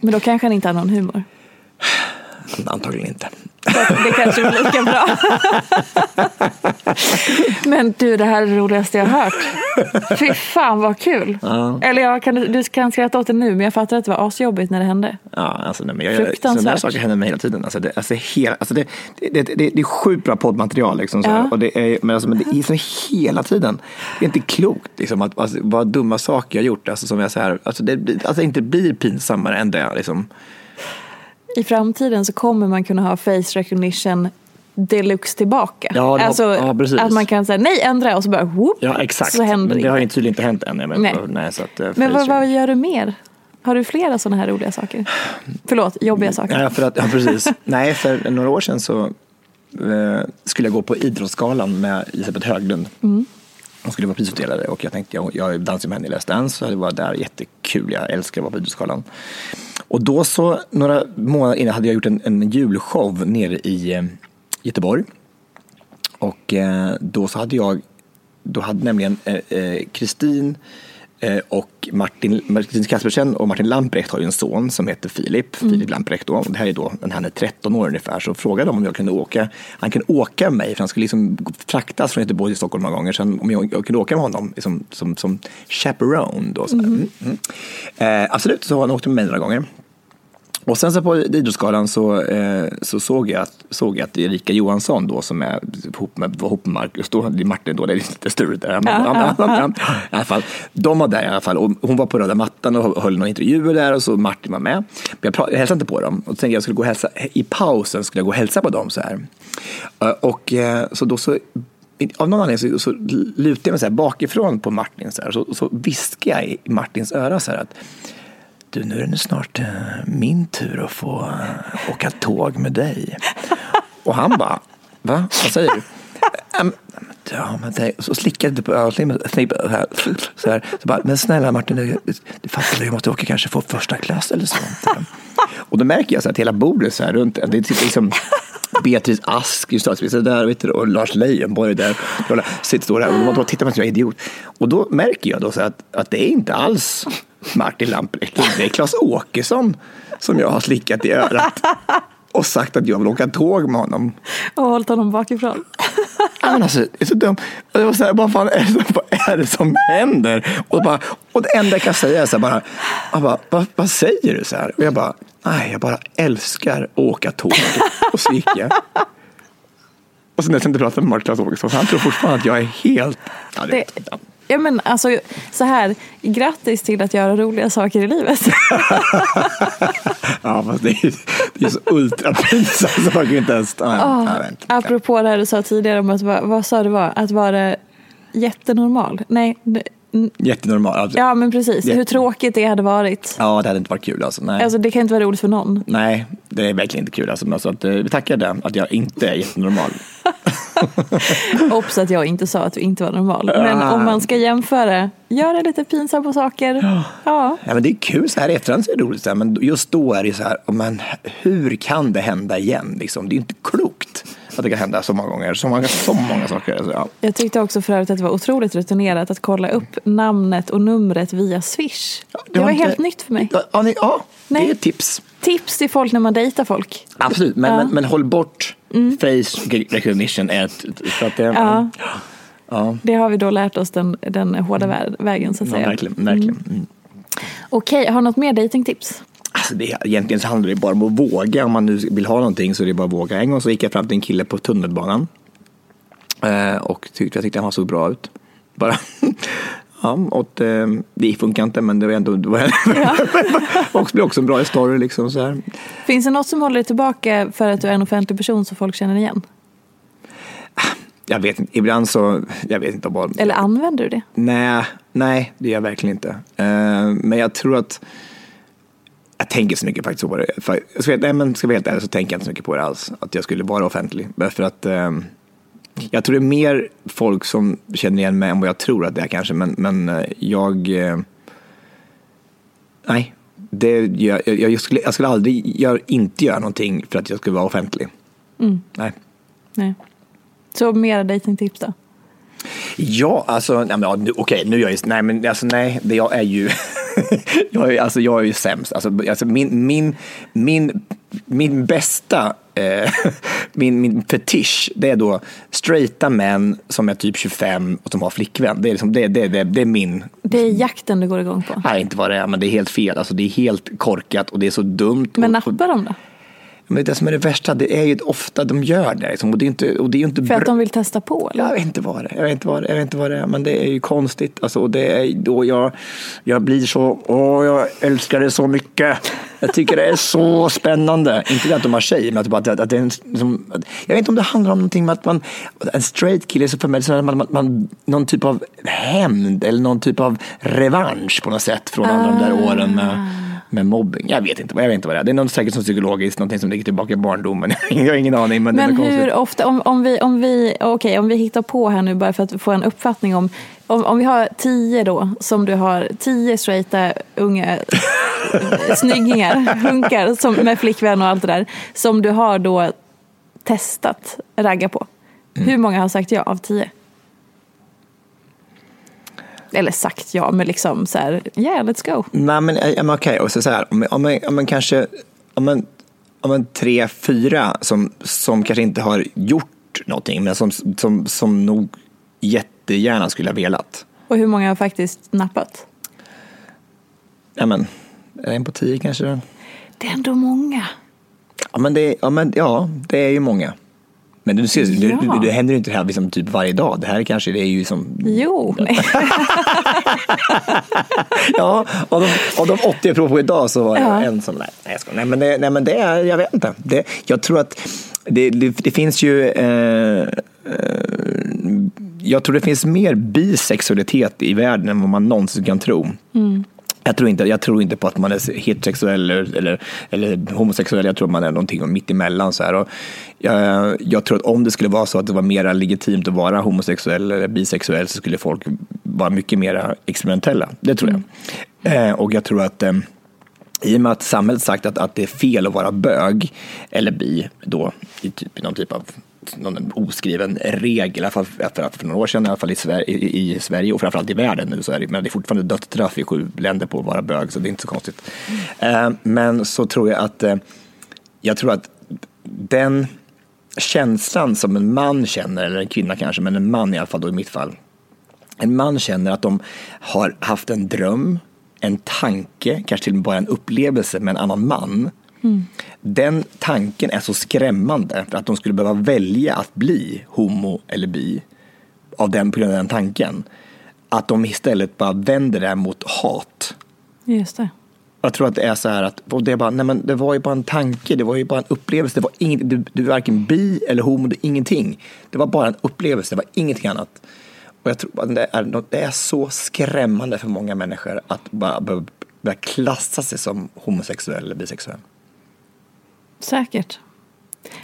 Speaker 1: Men då kanske han inte har någon humor.
Speaker 2: Antagligen inte.
Speaker 1: Det kanske blir lika bra. (laughs) Men du, det här är det roligaste jag har hört. Fy (laughs) fan vad kul. Eller jag kan, du kan skratta åt det nu, men jag fattar att det var asjobbigt när det hände.
Speaker 2: Ja, alltså, nej, men jag,
Speaker 1: Fruktansvärt.
Speaker 2: sådana här saker händer mig hela tiden. Alltså, det, alltså, hela, alltså, det, det, det, det, är sjukt bra poddmaterial. Liksom, så.
Speaker 1: Ja.
Speaker 2: och det är, men, alltså, men det är så hela tiden. Det är inte klokt liksom, att, alltså, vad dumma saker jag har gjort. Alltså, som jag, så här, alltså, det alltså, inte blir pinsammare än det. Liksom.
Speaker 1: I framtiden så kommer man kunna ha face recognition deluxe tillbaka.
Speaker 2: Ja,
Speaker 1: alltså
Speaker 2: ja,
Speaker 1: att man kan säga nej, ändra och så bara whoop,
Speaker 2: Ja, exakt.
Speaker 1: så händer
Speaker 2: men
Speaker 1: det
Speaker 2: har
Speaker 1: inte.
Speaker 2: tydligen inte hänt än. Menar,
Speaker 1: Nej.
Speaker 2: nej, så att, eh,
Speaker 1: Men vad, vad gör du mer? Har du flera sådana här roliga saker? Förlåt, jobbiga saker.
Speaker 2: Ja, för att, ja, precis. Nej, för några år sedan så eh, skulle jag gå på Idrottsgalan med Elisabeth Höglund. Hon skulle vara prisutdelare och jag tänkte, jag, jag dansar med henne i Let's Dance, och det var där jättekul. Jag älskar att vara på Idrottsgalan. Och då så, några månader innan hade jag gjort en, en julshow nere i eh, Göteborg. Och eh, då så hade jag, då hade nämligen eh, eh Kristin eh, och Martin, Martin Kaspersen och Martin Lamprecht har ju en son som heter Filip, Filip Lamprecht då. Och det här är då, när han är 13 år ungefär, så frågade de om jag kunde åka, han kunde åka med mig, för han skulle liksom fraktas från Göteborg till Stockholm många gånger, sen om jag, jag kunde åka med honom liksom, som, som chaperone då. Så här. Mm, mm. Eh, absolut, så han åkte med mig några gånger. Och sen så på Idrottsgalan så, eh, så såg, jag, såg jag att Erika Johansson då som är ihop med, var ihop med Marcus, då Martin då, det är lite struligt där.
Speaker 1: Ja, ja,
Speaker 2: I alla fall, de var där i alla fall och hon var på röda mattan och höll några intervjuer där och så Martin var med. Men jag, jag hälsade inte på dem och tänkte jag skulle gå hälsa, i pausen skulle jag gå och hälsa på dem så här. Eh, Och eh, så då så av någon anledning så, så lutar jag mig så här bakifrån på Martin så här, så, så viskar jag i Martins öra så här att du, nu är det snart eh, min tur att få eh, åka tåg med dig. Och han bara, va? Vad säger du? "Ähm, Ja, men det, så slickade du på öronen så här, så här. Så bara, men snälla Martin, du, du fattar väl, jag måste åka kanske få första klass eller så. (laughs) Och då märker jag så att hela bordet så här runt, det sitter liksom Beatrice Ask, ju statsminister där, vet du, och Lars Leijonborg där, sitter står där och de tittar på mig som jag är idiot. Och då märker jag då så att, att det är inte alls Martin Lamprecht, det är Claes Åkesson som jag har slickat i örat och sagt att jag vill åka tåg med honom.
Speaker 1: Och hållit honom bakifrån.
Speaker 2: Ja, men alltså, det är så dumt. Och jag var så här, vad fan är det, vad är det som händer? Och, bara, och det enda jag kan säga är så här bara, jag bara vad, vad säger du? Så här? Och jag bara, nej, jag bara älskar att åka tåg. Och så gick jag. Och sen när jag inte pratat med Mark Claes Åkesson, så han tror fortfarande att jag är helt... Ja, det,
Speaker 1: Det, ja, men alltså, så här, grattis till att göra roliga saker i livet. (laughs)
Speaker 2: ja, fast det är, det är så ultrapinsamt (laughs) så man kan inte ens... Inte.
Speaker 1: Apropå det här du sa tidigare om att, vad sa du var? Att vara jättenormal? Nej, n-
Speaker 2: Jättenormalt. Alltså,
Speaker 1: ja men precis.
Speaker 2: Jätte-
Speaker 1: Hur tråkigt det hade varit.
Speaker 2: ja, det hade inte varit kul alltså. Nej.
Speaker 1: Alltså det kan inte vara roligt för någon.
Speaker 2: Nej, det är verkligen inte kul. Alltså, men så att, eh, vi tackar den att jag inte är jättenormal. (laughs)
Speaker 1: Obs att jag inte sa att du inte var normal. Men om man ska jämföra, göra lite pinsamma saker. Ja.
Speaker 2: Ja, men det är kul så här i efterhand så är det roligt, så här, men just då är det så här, men hur kan det hända igen? Liksom? Det är inte klokt att det kan hända så många gånger, så många, så många saker. Alltså, ja.
Speaker 1: Jag tyckte också för övrigt att det var otroligt rutinerat att kolla upp namnet och numret via Swish. Det, var
Speaker 2: inte-
Speaker 1: helt nytt för mig.
Speaker 2: Ja, ja, ni- ja det
Speaker 1: Nej.
Speaker 2: är ett tips.
Speaker 1: Tips till folk när man dejtar folk.
Speaker 2: Absolut, men,
Speaker 1: Ja.
Speaker 2: Men, men håll bort face recognition. Är ett, för att det,
Speaker 1: Ja.
Speaker 2: ja,
Speaker 1: Det har vi då lärt oss den, den hårda vä- vägen så att
Speaker 2: ja,
Speaker 1: säga.
Speaker 2: verkligen. verkligen. Mm.
Speaker 1: Okej, har du något mer datingtips?
Speaker 2: Alltså det, egentligen så handlar det bara om att våga. Om man nu vill ha någonting så är det bara att våga. En gång så gick jag fram till en kille på tunnelbanan. Eh, och tyckte, jag tyckte han såg bra ut. Bara. Ja, och eh, det funkar inte men det var ändå, det var, (laughs) och blev också en bra story liksom så här.
Speaker 1: Finns det något som håller dig tillbaka för att du är en offentlig person som folk känner igen?
Speaker 2: Jag vet inte, ibland så, jag vet inte vad.
Speaker 1: Eller använder du det?
Speaker 2: Nej, nej det gör jag verkligen inte. Eh, men jag tror att jag tänker så mycket faktiskt på det. För, ska, nej, men ska jag vara helt ärlig så tänker jag inte så mycket på det alls. Att jag skulle vara offentlig. För att eh, jag tror det är mer folk som känner igen mig än vad jag tror att det är kanske. Men, men eh, jag... Eh, nej, det, jag, jag, skulle, jag skulle aldrig jag, inte göra någonting för att jag skulle vara offentlig.
Speaker 1: Mm.
Speaker 2: Nej.
Speaker 1: nej. Så mera dejtingtips då?
Speaker 2: Ja, alltså, nej, men, okej, nu är jag ju, nej men alltså nej, det jag är ju, (laughs) (laughs) jag, är, alltså, jag är ju sämst. Alltså, alltså min, min, min, min bästa, eh, (laughs) min, min fetisch, det är då straighta män som är typ 25 och som har flickvän. Det är, liksom, det, det, det, det är min...
Speaker 1: Det är jakten du går igång på?
Speaker 2: Nej, inte vad det är, men det är helt fel. Alltså, det är helt korkat och det är så dumt.
Speaker 1: Men
Speaker 2: nappar
Speaker 1: de då?
Speaker 2: Men det som är det värsta, det är ju ofta de gör det. Liksom, och det är inte, och det är inte
Speaker 1: För att de vill testa på? Eller?
Speaker 2: Jag vet inte vad det är. Jag vet inte vad det är, jag vet inte vad det är men det är ju konstigt. Alltså, och det är då jag, jag blir så, åh, jag älskar det så mycket. Jag tycker det är så spännande. Inte det att de har tjej, men att, att, att, det är en, som, jag vet inte om det handlar om någonting med att man, en straight kille, så för mig, så man, man, man, någon typ av hämnd eller någon typ av revansch på något sätt från alla de där åren med med mobbing. Jag vet inte, jag vet inte vad det är. Det är något säkert som psykologiskt, någonting som ligger tillbaka i barndomen. (laughs) jag har ingen aning. Men,
Speaker 1: men hur ofta, om, om, vi, om, vi, okay, om vi hittar på här nu bara för att få en uppfattning om, om, om vi har tio då, som du har, tio straighta unga (laughs) snyggingar, hunkar som, med flickvän och allt det där, som du har då testat ragga på. Mm. Hur många har sagt ja av tio? Eller sagt ja, men liksom så här, yeah let's go.
Speaker 2: Nej men okej, okay. och så, så här, om, om, om man kanske, om man, om man tre, fyra som, som kanske inte har gjort någonting, men som, som, som nog jättegärna skulle ha velat.
Speaker 1: Och hur många har faktiskt nappat?
Speaker 2: Ja men, en på tio kanske.
Speaker 1: Det är ändå många.
Speaker 2: Ja men det, ja, men, ja, det är ju många. Men du ser, ja. det, det händer inte här liksom typ varje dag. Det här kanske det är ju som...
Speaker 1: Jo. (laughs)
Speaker 2: ja, av de, av de 80 jag provade på idag så var det ja. en som... Nej, jag ska, nej, men det, nej men det är, jag vet inte. Det, jag tror att det, det, det finns ju... Eh, eh, jag tror det finns mer bisexualitet i världen än vad man någonsin kan tro. Mm. Jag tror, inte, jag tror inte på att man är heterosexuell eller, eller, eller homosexuell. Jag tror man är någonting mitt emellan. Så här. Och jag, jag tror att om det skulle vara så att det var mer legitimt att vara homosexuell eller bisexuell så skulle folk vara mycket mer experimentella. Det tror jag. Mm. Eh, och jag tror att eh, i och med att samhället sagt att, att det är fel att vara bög eller bi då i typ, någon typ av någon oskriven regel, i alla fall för, för några år sedan, i alla fall i Sverige, i, i Sverige och framförallt i världen nu så är det, men det är fortfarande dödsstraff i sju länder på att vara bög, så det är inte så konstigt. Mm. Eh, men så tror jag att, eh, jag tror att den känslan som en man känner, eller en kvinna kanske, men en man i alla fall då i mitt fall, en man känner att de har haft en dröm, en tanke, kanske till och med bara en upplevelse med en annan man Mm. Den tanken är så skrämmande för att de skulle behöva välja att bli homo eller bi av den, på grund av den tanken. Att de istället bara vänder det mot hat.
Speaker 1: Just det.
Speaker 2: Jag tror att det är så här att det, är bara, nej men det var ju bara en tanke, det var ju bara en upplevelse. Det var inget, du, du är varken bi eller homo, det är ingenting. Det var bara en upplevelse, det var ingenting annat. Och jag tror att det är, det är så skrämmande för många människor att bara börja klassa sig som homosexuell eller bisexuell.
Speaker 1: Säkert.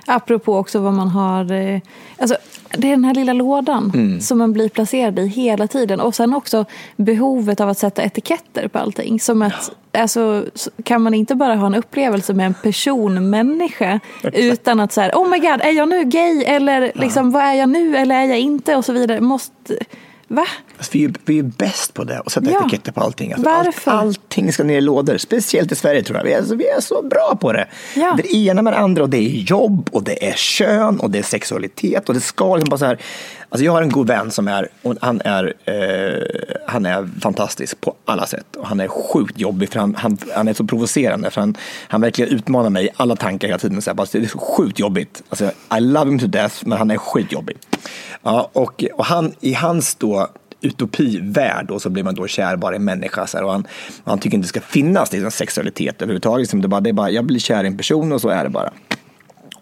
Speaker 1: Apropå också vad man har... Eh, alltså, det är den här lilla lådan mm. som man blir placerad i hela tiden. Och sen också behovet av att sätta etiketter på allting. Som att, ja. alltså, kan man inte bara ha en upplevelse med en personmänniska utan att så här, oh my god, är jag nu gay? Eller liksom, ja. vad är jag nu? Eller är jag inte? Och så vidare. Måste, Va?
Speaker 2: Alltså, vi, är, vi är bäst på det, att sätta ja. etiketter på allting. Alltså,
Speaker 1: Varför?
Speaker 2: Allt, allting ska ner i lådor, speciellt i Sverige tror jag. Vi är, alltså, vi är så bra på det. Ja. Det ena med det andra, och det är jobb, och det är kön, och det är sexualitet. Och det ska liksom bara så här, Alltså jag har en god vän som är, och han är, eh, han är fantastisk på alla sätt. Och han är sjukt jobbig, för han, han, han är så provocerande. För han, han verkligen utmanar mig i alla tankar hela tiden. Så här, bara, det är så sjukt jobbigt. Alltså, I love him to death, men han är skitjobbig. Ja, och, och han, i hans då utopivärld och så blir man då kär bara i en människa. Så här, och han, han tycker inte det ska finnas liksom, sexualitet överhuvudtaget. Liksom, det, bara, det är bara, jag blir kär i en person och så är det bara.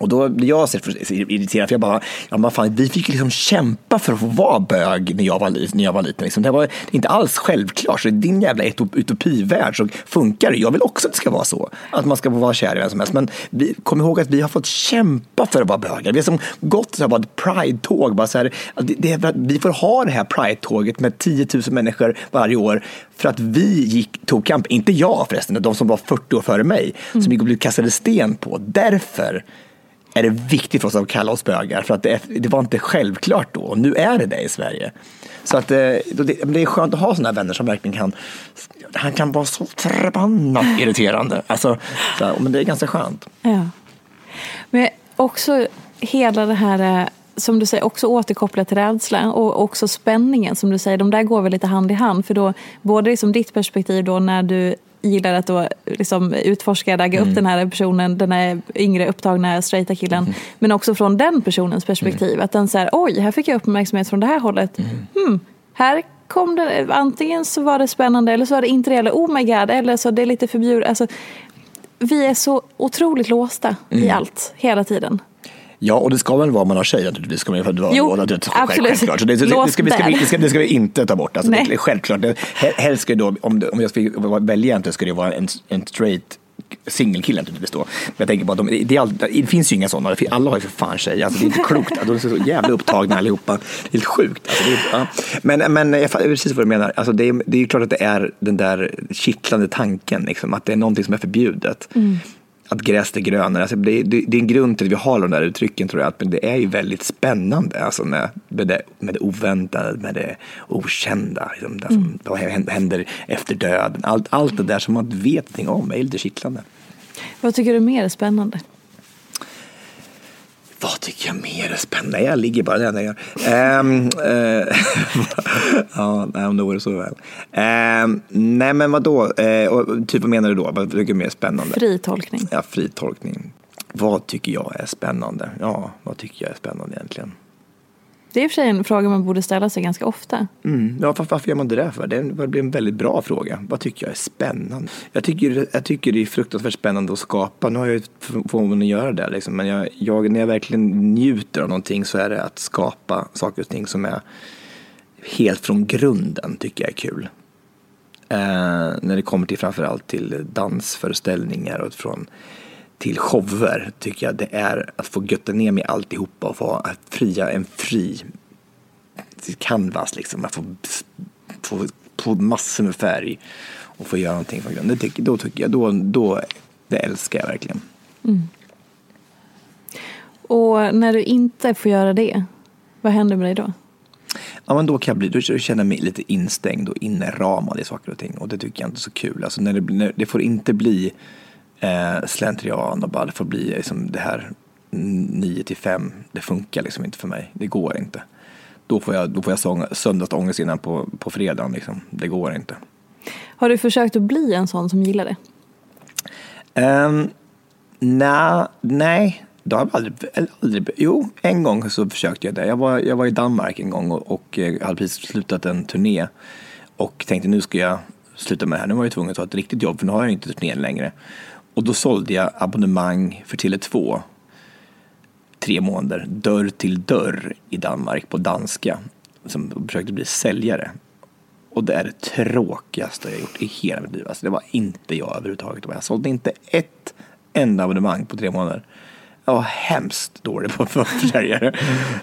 Speaker 2: Och då blir jag så irriterad, för jag bara, ja men fan, vi fick liksom kämpa för att få vara bög när jag var, när jag var liten. Liksom. Det var inte alls självklart, så i din jävla utopivärld så funkar det. Jag vill också att det ska vara så, att man ska få vara kär i vem som helst. Men vi, kom ihåg att vi har fått kämpa för att vara bögar. Vi har som gått så här, bara ett pride-tåg, bara så här, det, det, vi får ha det här pride-tåget med 10 000 människor varje år för att vi gick, tog kamp, inte jag förresten, de som var 40 år före mig, mm. som gick och blev kastade sten på. Därför är det viktigt för oss att kalla oss bögar. För att det, det var inte självklart då, och nu är det det i Sverige. Så att, eh, det, det är skönt att ha sådana vänner som verkligen kan, han kan vara så förbannat (laughs) irriterande. Alltså, så, men det är ganska skönt.
Speaker 1: Ja. Men också hela det här eh, som du säger, också återkopplat till rädsla och också spänningen som du säger, de där går väl lite hand i hand. För då, både liksom ditt perspektiv då när du gillar att då liksom utforska, ragga mm. upp den här personen, den här yngre upptagna straighta killen. Mm. Men också från den personens perspektiv. Mm. Att den säger, oj, här fick jag uppmärksamhet från det här hållet. Mm. Hmm, här kom det, antingen så var det spännande eller så var det inte det. Eller oh my god, eller så det är lite förbjudet. Alltså, vi är så otroligt låsta i mm. allt, hela tiden.
Speaker 2: Ja, och det ska väl vara man har tjej naturligtvis. Ska man, för att
Speaker 1: jo, det, absolut.
Speaker 2: Självklart. Så det, det, det, ska, vi, ska, vi, det, ska, det ska vi inte ta bort. Alltså, Nej. det, självklart. Det, helst ska då, om, om jag ska välja egentligen, ska det vara en, en straight singelkille naturligtvis då. Men jag tänker bara, de, det, all, det, finns ju inga sådana, alla har ju för fan tjej. Alltså, det är inte klokt, de är så jävla upptagna allihopa. Det är helt sjukt. Alltså, är, ja. Men, men jag fattar precis vad du menar. Alltså, det, är, det är klart att det är den där kittlande tanken, liksom, att det är någonting som är förbjudet. Mm att gräs är grönare. Alltså det, det, det, är en grund till att vi har de där uttrycken tror jag. Men det är ju väldigt spännande alltså med, med, det, med det oväntade, med det okända. Liksom, det som, mm. Händer efter döden? Allt, allt det där som man inte vet någonting om är lite kittlande.
Speaker 1: Vad tycker du är mer spännande?
Speaker 2: Vad tycker jag mer är spännande? Jag ligger bara där jag gör. Um, uh, ja, om det vore så väl. Um, nej, men vadå? Uh, typ vad menar du då? Vad tycker du är mer spännande?
Speaker 1: Fri tolkning.
Speaker 2: Ja, fri tolkning. Vad tycker jag är spännande? Ja, vad tycker jag är spännande egentligen?
Speaker 1: Det är i och för sig en fråga man borde ställa sig ganska ofta.
Speaker 2: Mm. Ja, varför, gör man det där för? Det blir en väldigt bra fråga. Vad tycker jag är spännande? Jag tycker, jag tycker det är fruktansvärt spännande att skapa. Nu har jag ju förmånen att göra det, liksom. men jag, jag, när jag verkligen njuter av någonting så är det att skapa saker och ting som är helt från grunden, tycker jag är kul. Eh, när det kommer till framförallt till dansföreställningar och från till shower tycker jag det är att få götta ner mig alltihopa och få fria en fri canvas liksom. Att få, få, få massor med färg och få göra någonting från grunden. Det, då tycker jag, då, då, det älskar jag verkligen. Mm.
Speaker 1: Och när du inte får göra det, vad händer med dig då?
Speaker 2: Ja, men då kan jag bli, då känner jag mig lite instängd och inramad i saker och ting och det tycker jag inte är så kul. Alltså när det, när det får inte bli eh, slentrian och bara det får bli liksom det här 9 till 5. Det funkar liksom inte för mig. Det går inte. Då får jag, då får jag söndagsångest innan på, på fredagen. Liksom. Det går inte.
Speaker 1: Har du försökt att bli en sån som gillar det?
Speaker 2: Um, na, nej, det har jag aldrig, aldrig... Jo, en gång så försökte jag det. Jag var, jag var i Danmark en gång och, och eh, hade precis slutat en turné och tänkte nu ska jag sluta med det här. Nu var jag tvungen att ta ett riktigt jobb för nu har jag inte turnén längre. Och då sålde jag abonnemang för Tele2 tre månader, dörr till dörr i Danmark på danska. Som försökte bli säljare. Och det är det tråkigaste jag gjort i hela mitt liv. Alltså det var inte jag överhuvudtaget. Jag sålde inte ett enda abonnemang på tre månader. Jag var hemskt dålig på försäljare.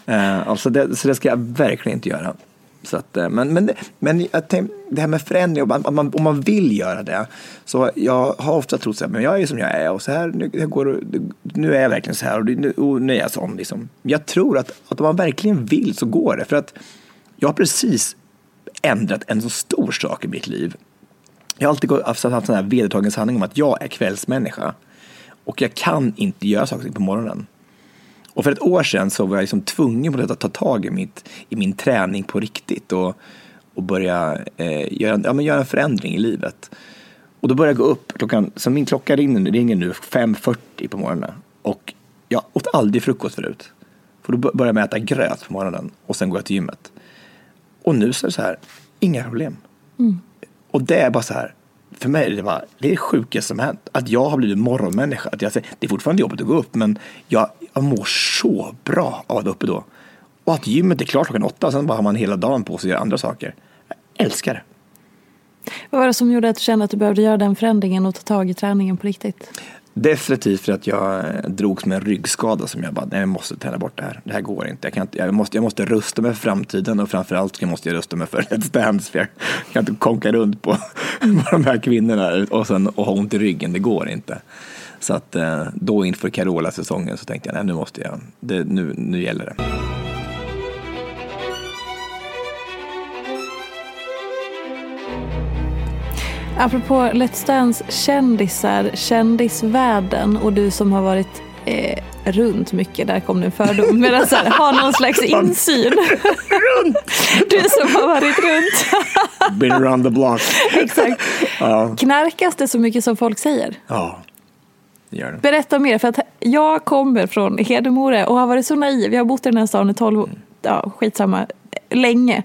Speaker 2: uh, alltså det, så det ska jag verkligen inte göra. Så att, eh, men, men men, men det här med förändring, om man, om man vill göra det. Så jag har ofta trott så här, men jag är som jag är och så här, nu, går, nu är jag verkligen så här och nu, och nu är jag sån. Liksom. Jag tror att, att om man verkligen vill så går det. För att jag har precis ändrat en så stor sak i mitt liv. Jag har alltid haft en sån här vedertagen sanning om att jag är kvällsmänniska. Och jag kan inte göra saker på morgonen. Och för ett år sedan så var jag liksom tvungen att ta tag i, mitt, i min träning på riktigt och, och börja eh, göra, ja, men göra en förändring i livet. Och då började jag gå upp klockan, så min klocka ringer, ringer nu 5.40 på morgonen. Och jag åt aldrig frukost förut. För då började jag med att äta gröt på morgonen och sen går jag till gymmet. Och nu så är det så här, inga problem.
Speaker 1: Mm.
Speaker 2: Och det är bara så här, för mig är det bara, det är det sjukaste som hänt. Att jag har blivit morgonmänniska. Att jag, det är fortfarande jobbigt att gå upp, men jag, jag mår så bra av att vara uppe då. Och att gymmet är klart klockan åtta, och sen bara har man hela dagen på sig att göra andra saker. Jag älskar det.
Speaker 1: Vad var det som gjorde att du kände att du behövde göra den förändringen och ta tag i träningen på riktigt?
Speaker 2: Definitivt för att jag eh, drogs med en ryggskada som jag bara, nej jag måste träna bort det här. Det här går inte. Jag, kan inte, jag, måste, jag måste rusta mig för framtiden och framförallt måste jag rusta mig för Let's Dance. För jag kan inte konka runt på, (laughs) på de här kvinnorna och sen och ha ont i ryggen. Det går inte. Så att eh, då inför Carola-säsongen så tänkte jag, nej nu måste jag, det, nu, nu gäller det.
Speaker 1: Apropå Let's Dance kändisar, kändisvärlden och du som har varit eh, runt mycket, där kom nu en fördom, (laughs) men alltså, har någon slags insyn. (laughs)
Speaker 2: runt! (laughs)
Speaker 1: Du som har varit runt.
Speaker 2: Been around the block.
Speaker 1: Exakt.
Speaker 2: Ja.
Speaker 1: Knarkas det så mycket som folk säger?
Speaker 2: Ja, det det.
Speaker 1: Berätta mer, för att jag kommer från Hedemora och har varit så naiv. Jag har bott i den här staden i 12 år, ja skitsamma, länge.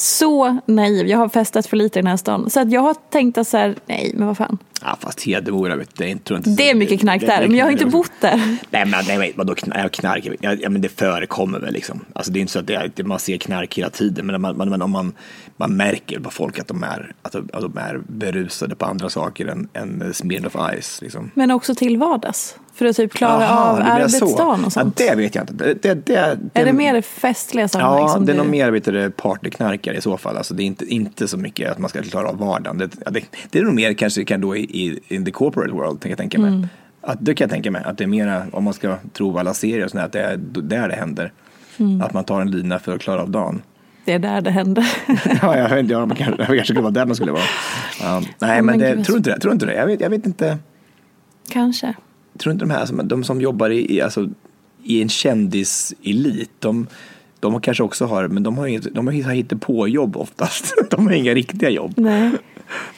Speaker 1: Så naiv, jag har festat för lite i den här stan. Så att jag har tänkt att så här, nej men vad fan.
Speaker 2: Ja, fast Hedemora, vet du, det är inte, tror jag inte
Speaker 1: Det är mycket knark där, men jag har inte bott där.
Speaker 2: Nej men, nej, vadå knark? knark ja, men det förekommer väl liksom. Alltså det är inte så att det man ser knark hela tiden, men, man, man, men om man, man märker på folk att de är, att de, att de är berusade på andra saker än, än Smirnoff Ice. Liksom.
Speaker 1: Men också till vardags. För att typ klara
Speaker 2: Aha,
Speaker 1: av
Speaker 2: så.
Speaker 1: arbetsdagen och sånt.
Speaker 2: Ja, det vet jag inte. Det, det, det,
Speaker 1: är det mer festliga sammanhang
Speaker 2: Ja,
Speaker 1: som
Speaker 2: det är
Speaker 1: du...
Speaker 2: nog mer vet partyknarkare i så fall. Alltså, det är inte, inte så mycket att man ska klara av vardagen. Det, det, det är nog mer kanske kan då i, i in the corporate world, kan jag tänka mig.
Speaker 1: Mm.
Speaker 2: Att, det kan jag tänka mig. Att det är mera, om man ska tro alla serier och sånt, att det är där det händer.
Speaker 1: Mm.
Speaker 2: Att man tar en lina för att klara av dagen.
Speaker 1: Det är där det händer. (laughs)
Speaker 2: ja, jag vet inte, ja, man kanske, det kanske skulle vara där man skulle vara. Ja, nej, men,
Speaker 1: men
Speaker 2: det, tror inte det. Tror inte det. Jag vet, jag vet inte.
Speaker 1: Kanske.
Speaker 2: tror inte de här som, de som jobbar i, alltså, i en kändiselit, de, de kanske också har, men de har, inget, de har hittat på jobb oftast. (laughs) De har inga riktiga jobb.
Speaker 1: Nej.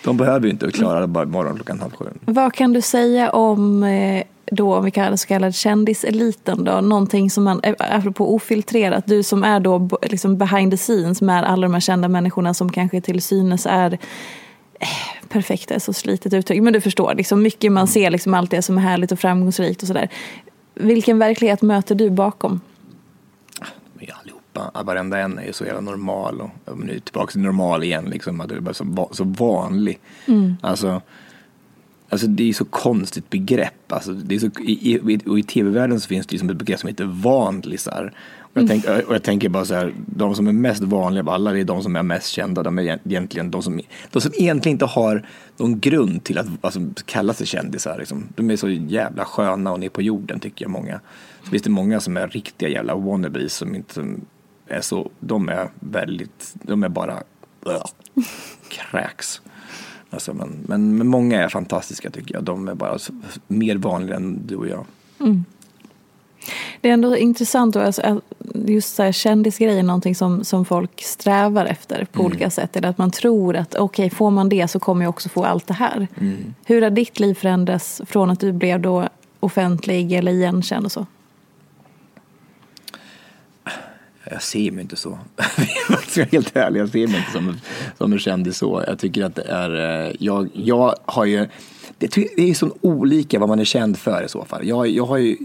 Speaker 2: De behöver ju inte klara bara morgon klockan halv sju.
Speaker 1: Vad kan du säga om eh, då, om vi kallar det så kallad kändiseliten då? Någonting som man, eh, apropå ofiltrerat, du som är då liksom behind the scenes med alla de här kända människorna som kanske till synes är eh, perfekta, är så slitet uttryck, men du förstår, liksom mycket man ser, liksom allt det som är härligt och framgångsrikt och sådär. Vilken verklighet möter du bakom?
Speaker 2: Ju allihopa, ja, varenda en är ju så jävla normal och nu är tillbaka till normal igen liksom, att det är bara så, så vanlig. Alltså, alltså det är ju så konstigt begrepp. Alltså, det är så, i, i, och i tv-världen så finns det liksom ett begrepp som heter vanlisar. Och jag, tänk, och jag tänker bara så här, de som är mest vanliga av alla, det är de som är mest kända. De är egent- egentligen de som, de som egentligen inte har någon grund till att alltså, kalla sig kändisar. Liksom. De är så jävla sköna och ner på jorden tycker jag många. Så finns det många som är riktiga jävla wannabes som inte som är så, de är väldigt, de är bara kräks. Alltså, men, men, men många är fantastiska tycker jag. De är bara så, mer vanliga än du och jag.
Speaker 1: Det är ändå intressant då, alltså, att just så här, kändisgrejen, någonting som, som folk strävar efter på olika sätt. Eller att man tror att okej, får man det så kommer jag också få allt det här. Hur har ditt liv förändrats från att du blev då offentlig eller igenkänd och så?
Speaker 2: Jag ser mig inte så. (laughs) Alltså, jag ska vara helt ärlig, jag ser mig inte som, som en kändis så. Jag tycker att det är, eh, jag, jag har ju, det, det är så olika vad man är känd för i så fall. Jag, jag har ju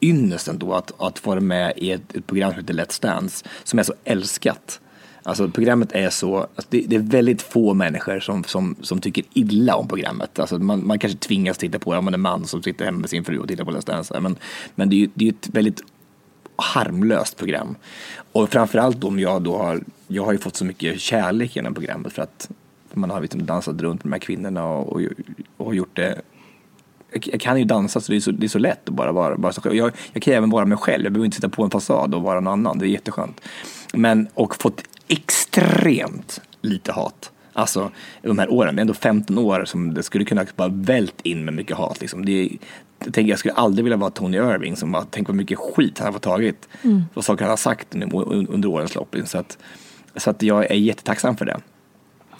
Speaker 2: ynnesten då att, att vara med i ett, ett program som heter Let's Dance, som är så älskat. Alltså programmet är så, alltså det, det är väldigt få människor som, som, som tycker illa om programmet. Alltså man, man kanske tvingas titta på det om man är man som sitter hemma med sin fru och tittar på Let's Dance. Men, men det är ju det är ju ett väldigt harmlöst program. Och framförallt om jag då har, jag har ju fått så mycket kärlek genom programmet för att man har liksom dansat runt med de här kvinnorna och, och, och gjort det jag kan ju dansa så det är så, det är så lätt att bara vara, bara så själv. Jag, jag kan ju även vara mig själv, jag behöver inte sitta på en fasad och vara någon annan, det är jätteskönt. Men, och fått extremt lite hat. Alltså de här åren, det är ändå 15 år som det skulle kunna bara vält in med mycket hat. Liksom. Det jag, tänker, jag skulle aldrig vilja vara Tony Irving som bara, tänk vad mycket skit han har fått tagit. Mm. Vad saker han har sagt under årens lopp. Så att, så att jag är jättetacksam för det.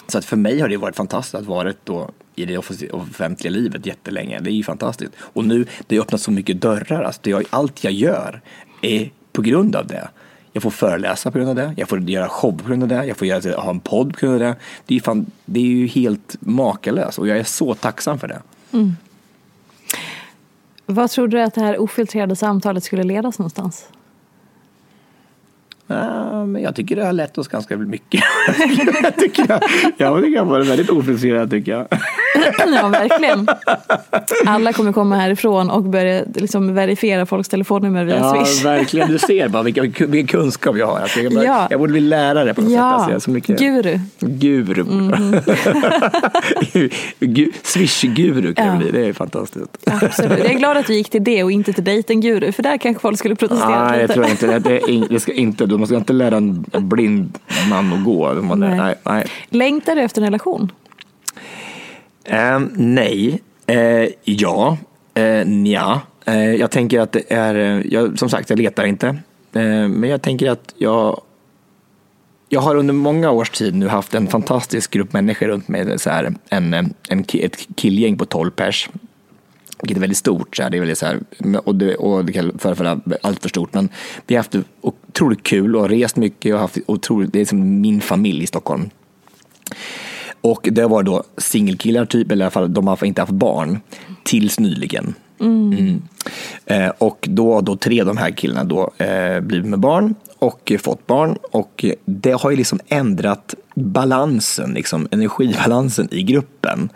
Speaker 2: Så att för mig har det varit fantastiskt att vara då i det offentliga livet jättelänge. Det är ju fantastiskt. Och nu, det har öppnat så mycket dörrar. Alltså det jag, allt jag gör är på grund av det. Jag får föreläsa på grund av det, jag får göra show på grund av det, jag får göra, ha en podd på grund av det. Det är, fan, det är ju helt makalöst och jag är så tacksam för det. Mm.
Speaker 1: Vad tror du att det här ofiltrerade samtalet skulle ledas någonstans?
Speaker 2: Men jag tycker det har lett oss ganska mycket. (laughs) jag tycker jag, jag tycker jag var väldigt ofiltrerad tycker jag.
Speaker 1: ja, verkligen. Alla kommer komma härifrån och börja liksom verifiera folks telefonnummer via
Speaker 2: ja,
Speaker 1: Swish.
Speaker 2: Ja, verkligen. Du ser bara vilken, vilken kunskap jag har. Alltså, jag, bara, ja. jag borde bli lärare på något ja. sätt. Alltså, så mycket.
Speaker 1: Guru.
Speaker 2: Guru. Mm. (laughs) Swish-guru kan ja. jag bli. Det är fantastiskt.
Speaker 1: Absolut. Jag är glad att du gick till det och inte till dejten-guru. För där kanske folk skulle protestera
Speaker 2: Nej,
Speaker 1: lite.
Speaker 2: jag tror inte det. det, det ska inte, man ska inte lära en blind man att gå. Man, nej. Nej, nej.
Speaker 1: Längtar du efter en relation?
Speaker 2: Um, nej. Uh, ja. Uh, ja. Uh, jag tänker att det är, jag, som sagt, jag letar inte. Uh, men jag tänker att jag jag har under många års tid nu haft en fantastisk grupp människor runt mig. Så här, en, en, ett killgäng på 12 pers. Vilket är väldigt stort. Så här, det är väldigt så här, och, det, och det kan förefalla allt för stort. Men vi har haft otroligt kul och rest mycket. Och haft otroligt, det är som min familj i Stockholm. Och det var då singelkillar typ, eller i alla fall de har inte haft barn tills nyligen. Mm. Mm. Eh, och då har då tre av de här killarna då eh, blivit med barn och fått barn och det har ju liksom ändrat balansen, liksom energibalansen i gruppen.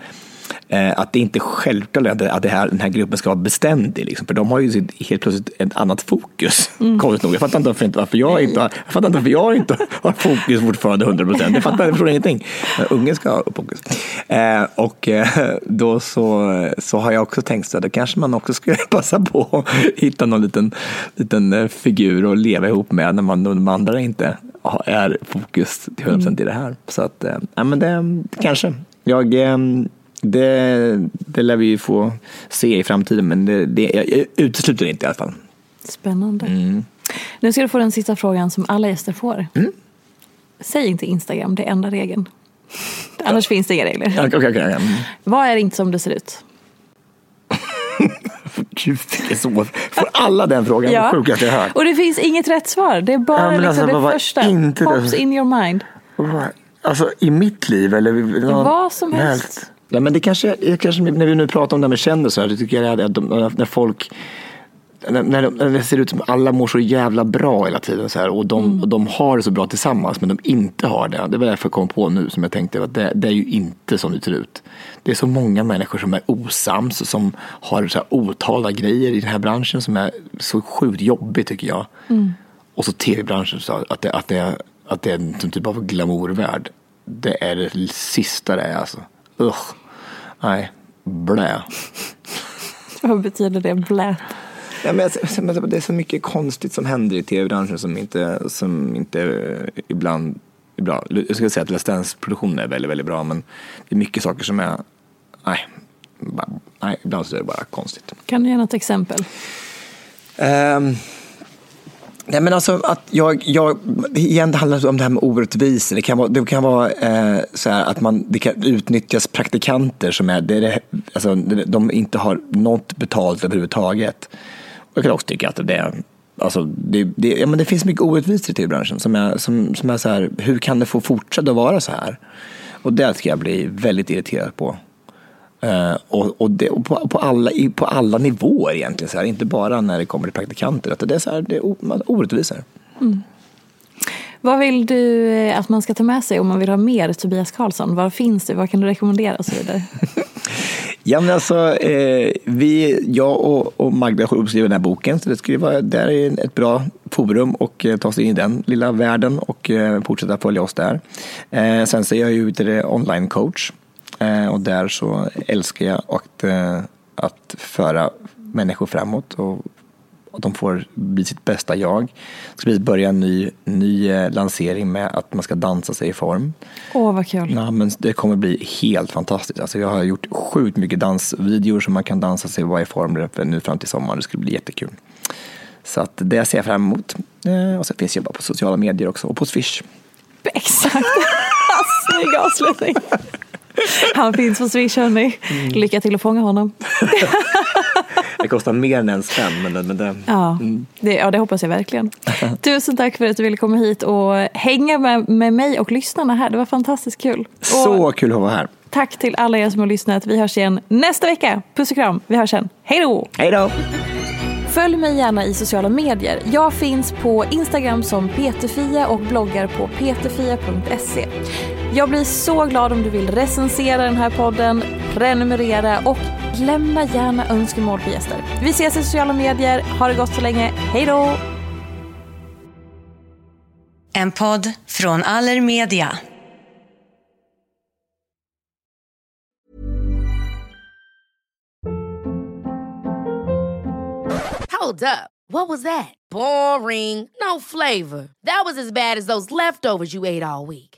Speaker 2: Eh, att det inte är självklart att, det här, den här gruppen ska vara beständig. Liksom, för de har ju helt plötsligt ett annat fokus. Mm. nog. Jag fattar inte varför, varför, jag, inte har, jag fattar inte varför jag inte har fokus fortfarande 100 procent. Jag fattar jag förstår ingenting. Ungen ska ha fokus. Eh, och eh, då så, så har jag också tänkt så att då kanske man också skulle (laughs) passa på att hitta någon liten, liten eh, figur att leva ihop med när man, de andra inte är fokus till 100 procent i det här. Så att, eh, men det kanske. Jag eh, det, det lär vi få se i framtiden, men det, det, jag utesluter det inte i alla fall.
Speaker 1: Spännande. Mm. Nu ska du få den sista frågan som alla gäster får. Mm. Säg inte Instagram, det är enda regeln. (laughs) Annars finns det inga regler.
Speaker 2: Okay, okay, okay. Mm.
Speaker 1: Vad är inte som det ser ut? (laughs)
Speaker 2: Gud, det är så. Får alla den frågan? Ja. Sjukaste jag hört.
Speaker 1: Och det finns inget rätt svar. Det är bara ja, liksom alltså, det första. Inte Pops det. in your mind.
Speaker 2: Alltså i mitt liv eller?
Speaker 1: Vad som helst.
Speaker 2: Ja, men det kanske, kanske, när vi nu pratar om det här med kändisar, det tycker jag att de, när folk när, när, det ser ut som alla mår så jävla bra hela tiden så här, och, de, mm. och de har det så bra tillsammans men de inte har det. Det var därför jag kom på nu som jag tänkte att det, det är ju inte som det ser ut. Det är så många människor som är osams och som har så här otalade grejer i den här branschen som är så sjukt jobbigt tycker jag. Mm. Och så tv-branschen, så att det, att, det, att det är en typ av glamourvärld. Det är det sista det är alltså. Usch. Nej, blä. (laughs)
Speaker 1: Vad betyder det, blä?
Speaker 2: Ja, men det är så mycket konstigt som händer i tv-branschen som inte, som inte ibland är bra. Jag skulle säga att Let's Dance-produktionen är väldigt, väldigt bra, men det är mycket saker som är, nej, bara, nej ibland så är det bara konstigt.
Speaker 1: Kan du ge något exempel?
Speaker 2: Um, Nej, men alltså att jag, jag, igen det handlar om det här med orättvisor. Det kan vara, det kan vara eh, så här att man, det kan utnyttjas praktikanter som är, det är alltså, de inte har något betalt överhuvudtaget. Och jag kan också tycka att det, alltså, det, det, ja, men det finns mycket orättvisor i branschen som är, som, som är så här, hur kan det få fortsätta att vara så här? Och det ska jag bli väldigt irriterad på. Uh, och, och, det, och på, på, alla, på alla nivåer egentligen, så här, inte bara när det kommer till praktikanter. Att det är, så här, det är orättvisor. Mm.
Speaker 1: Vad vill du eh, att man ska ta med sig om man vill ha mer Tobias Karlsson? Var finns det? Vad kan du rekommendera och så vidare? (laughs)
Speaker 2: ja, men alltså, eh, vi, jag och, och Magda har uppskrivit den här boken, så det skulle vara där är ett bra forum och eh, ta sig in i den lilla världen och eh, fortsätta följa oss där. Sen så är jag ju online coach och där så älskar jag att, eh, att föra människor framåt och och de får bli sitt bästa jag. Ska bli börja en ny, ny eh, lansering med att man ska dansa sig i form.
Speaker 1: Åh, vad kul.
Speaker 2: Ja, men det kommer bli helt fantastiskt. Alltså jag har gjort sjukt mycket dansvideor som man kan dansa sig i form nu fram till sommaren. Det skulle bli jättekul. Så att det ser jag fram emot. Eh, och sen finns jag bara på sociala medier också och på Swish.
Speaker 1: Exakt. (laughs) Snygg avslutning. (laughs) Han finns på Swish hörni.
Speaker 2: Mm.
Speaker 1: Lycka till att fånga honom. (laughs)
Speaker 2: Det kostar mer än en spänn. Men det, men det,
Speaker 1: Ja,
Speaker 2: Mm.
Speaker 1: det, ja, det hoppas jag verkligen. (laughs) Tusen tack för att du ville komma hit och hänga med, med mig och lyssnarna här. Det var fantastiskt kul. Och
Speaker 2: så kul att vara här.
Speaker 1: tack till alla er som har lyssnat. Vi hörs igen nästa vecka. Puss och kram. Vi hörs sen. Hej då!
Speaker 2: Hej då!
Speaker 1: Följ mig gärna i sociala medier. Jag finns på Instagram som peterfia och bloggar på peterfia.se. Jag blir så glad om du vill recensera den här podden, prenumerera och lämna gärna önskemål på gäster. Vi ses i sociala medier. Ha det gott så länge. Hej då!
Speaker 3: En podd från Allermedia.
Speaker 4: Hold up. What was that? Boring. No flavor. That was as bad as those leftovers you ate all week.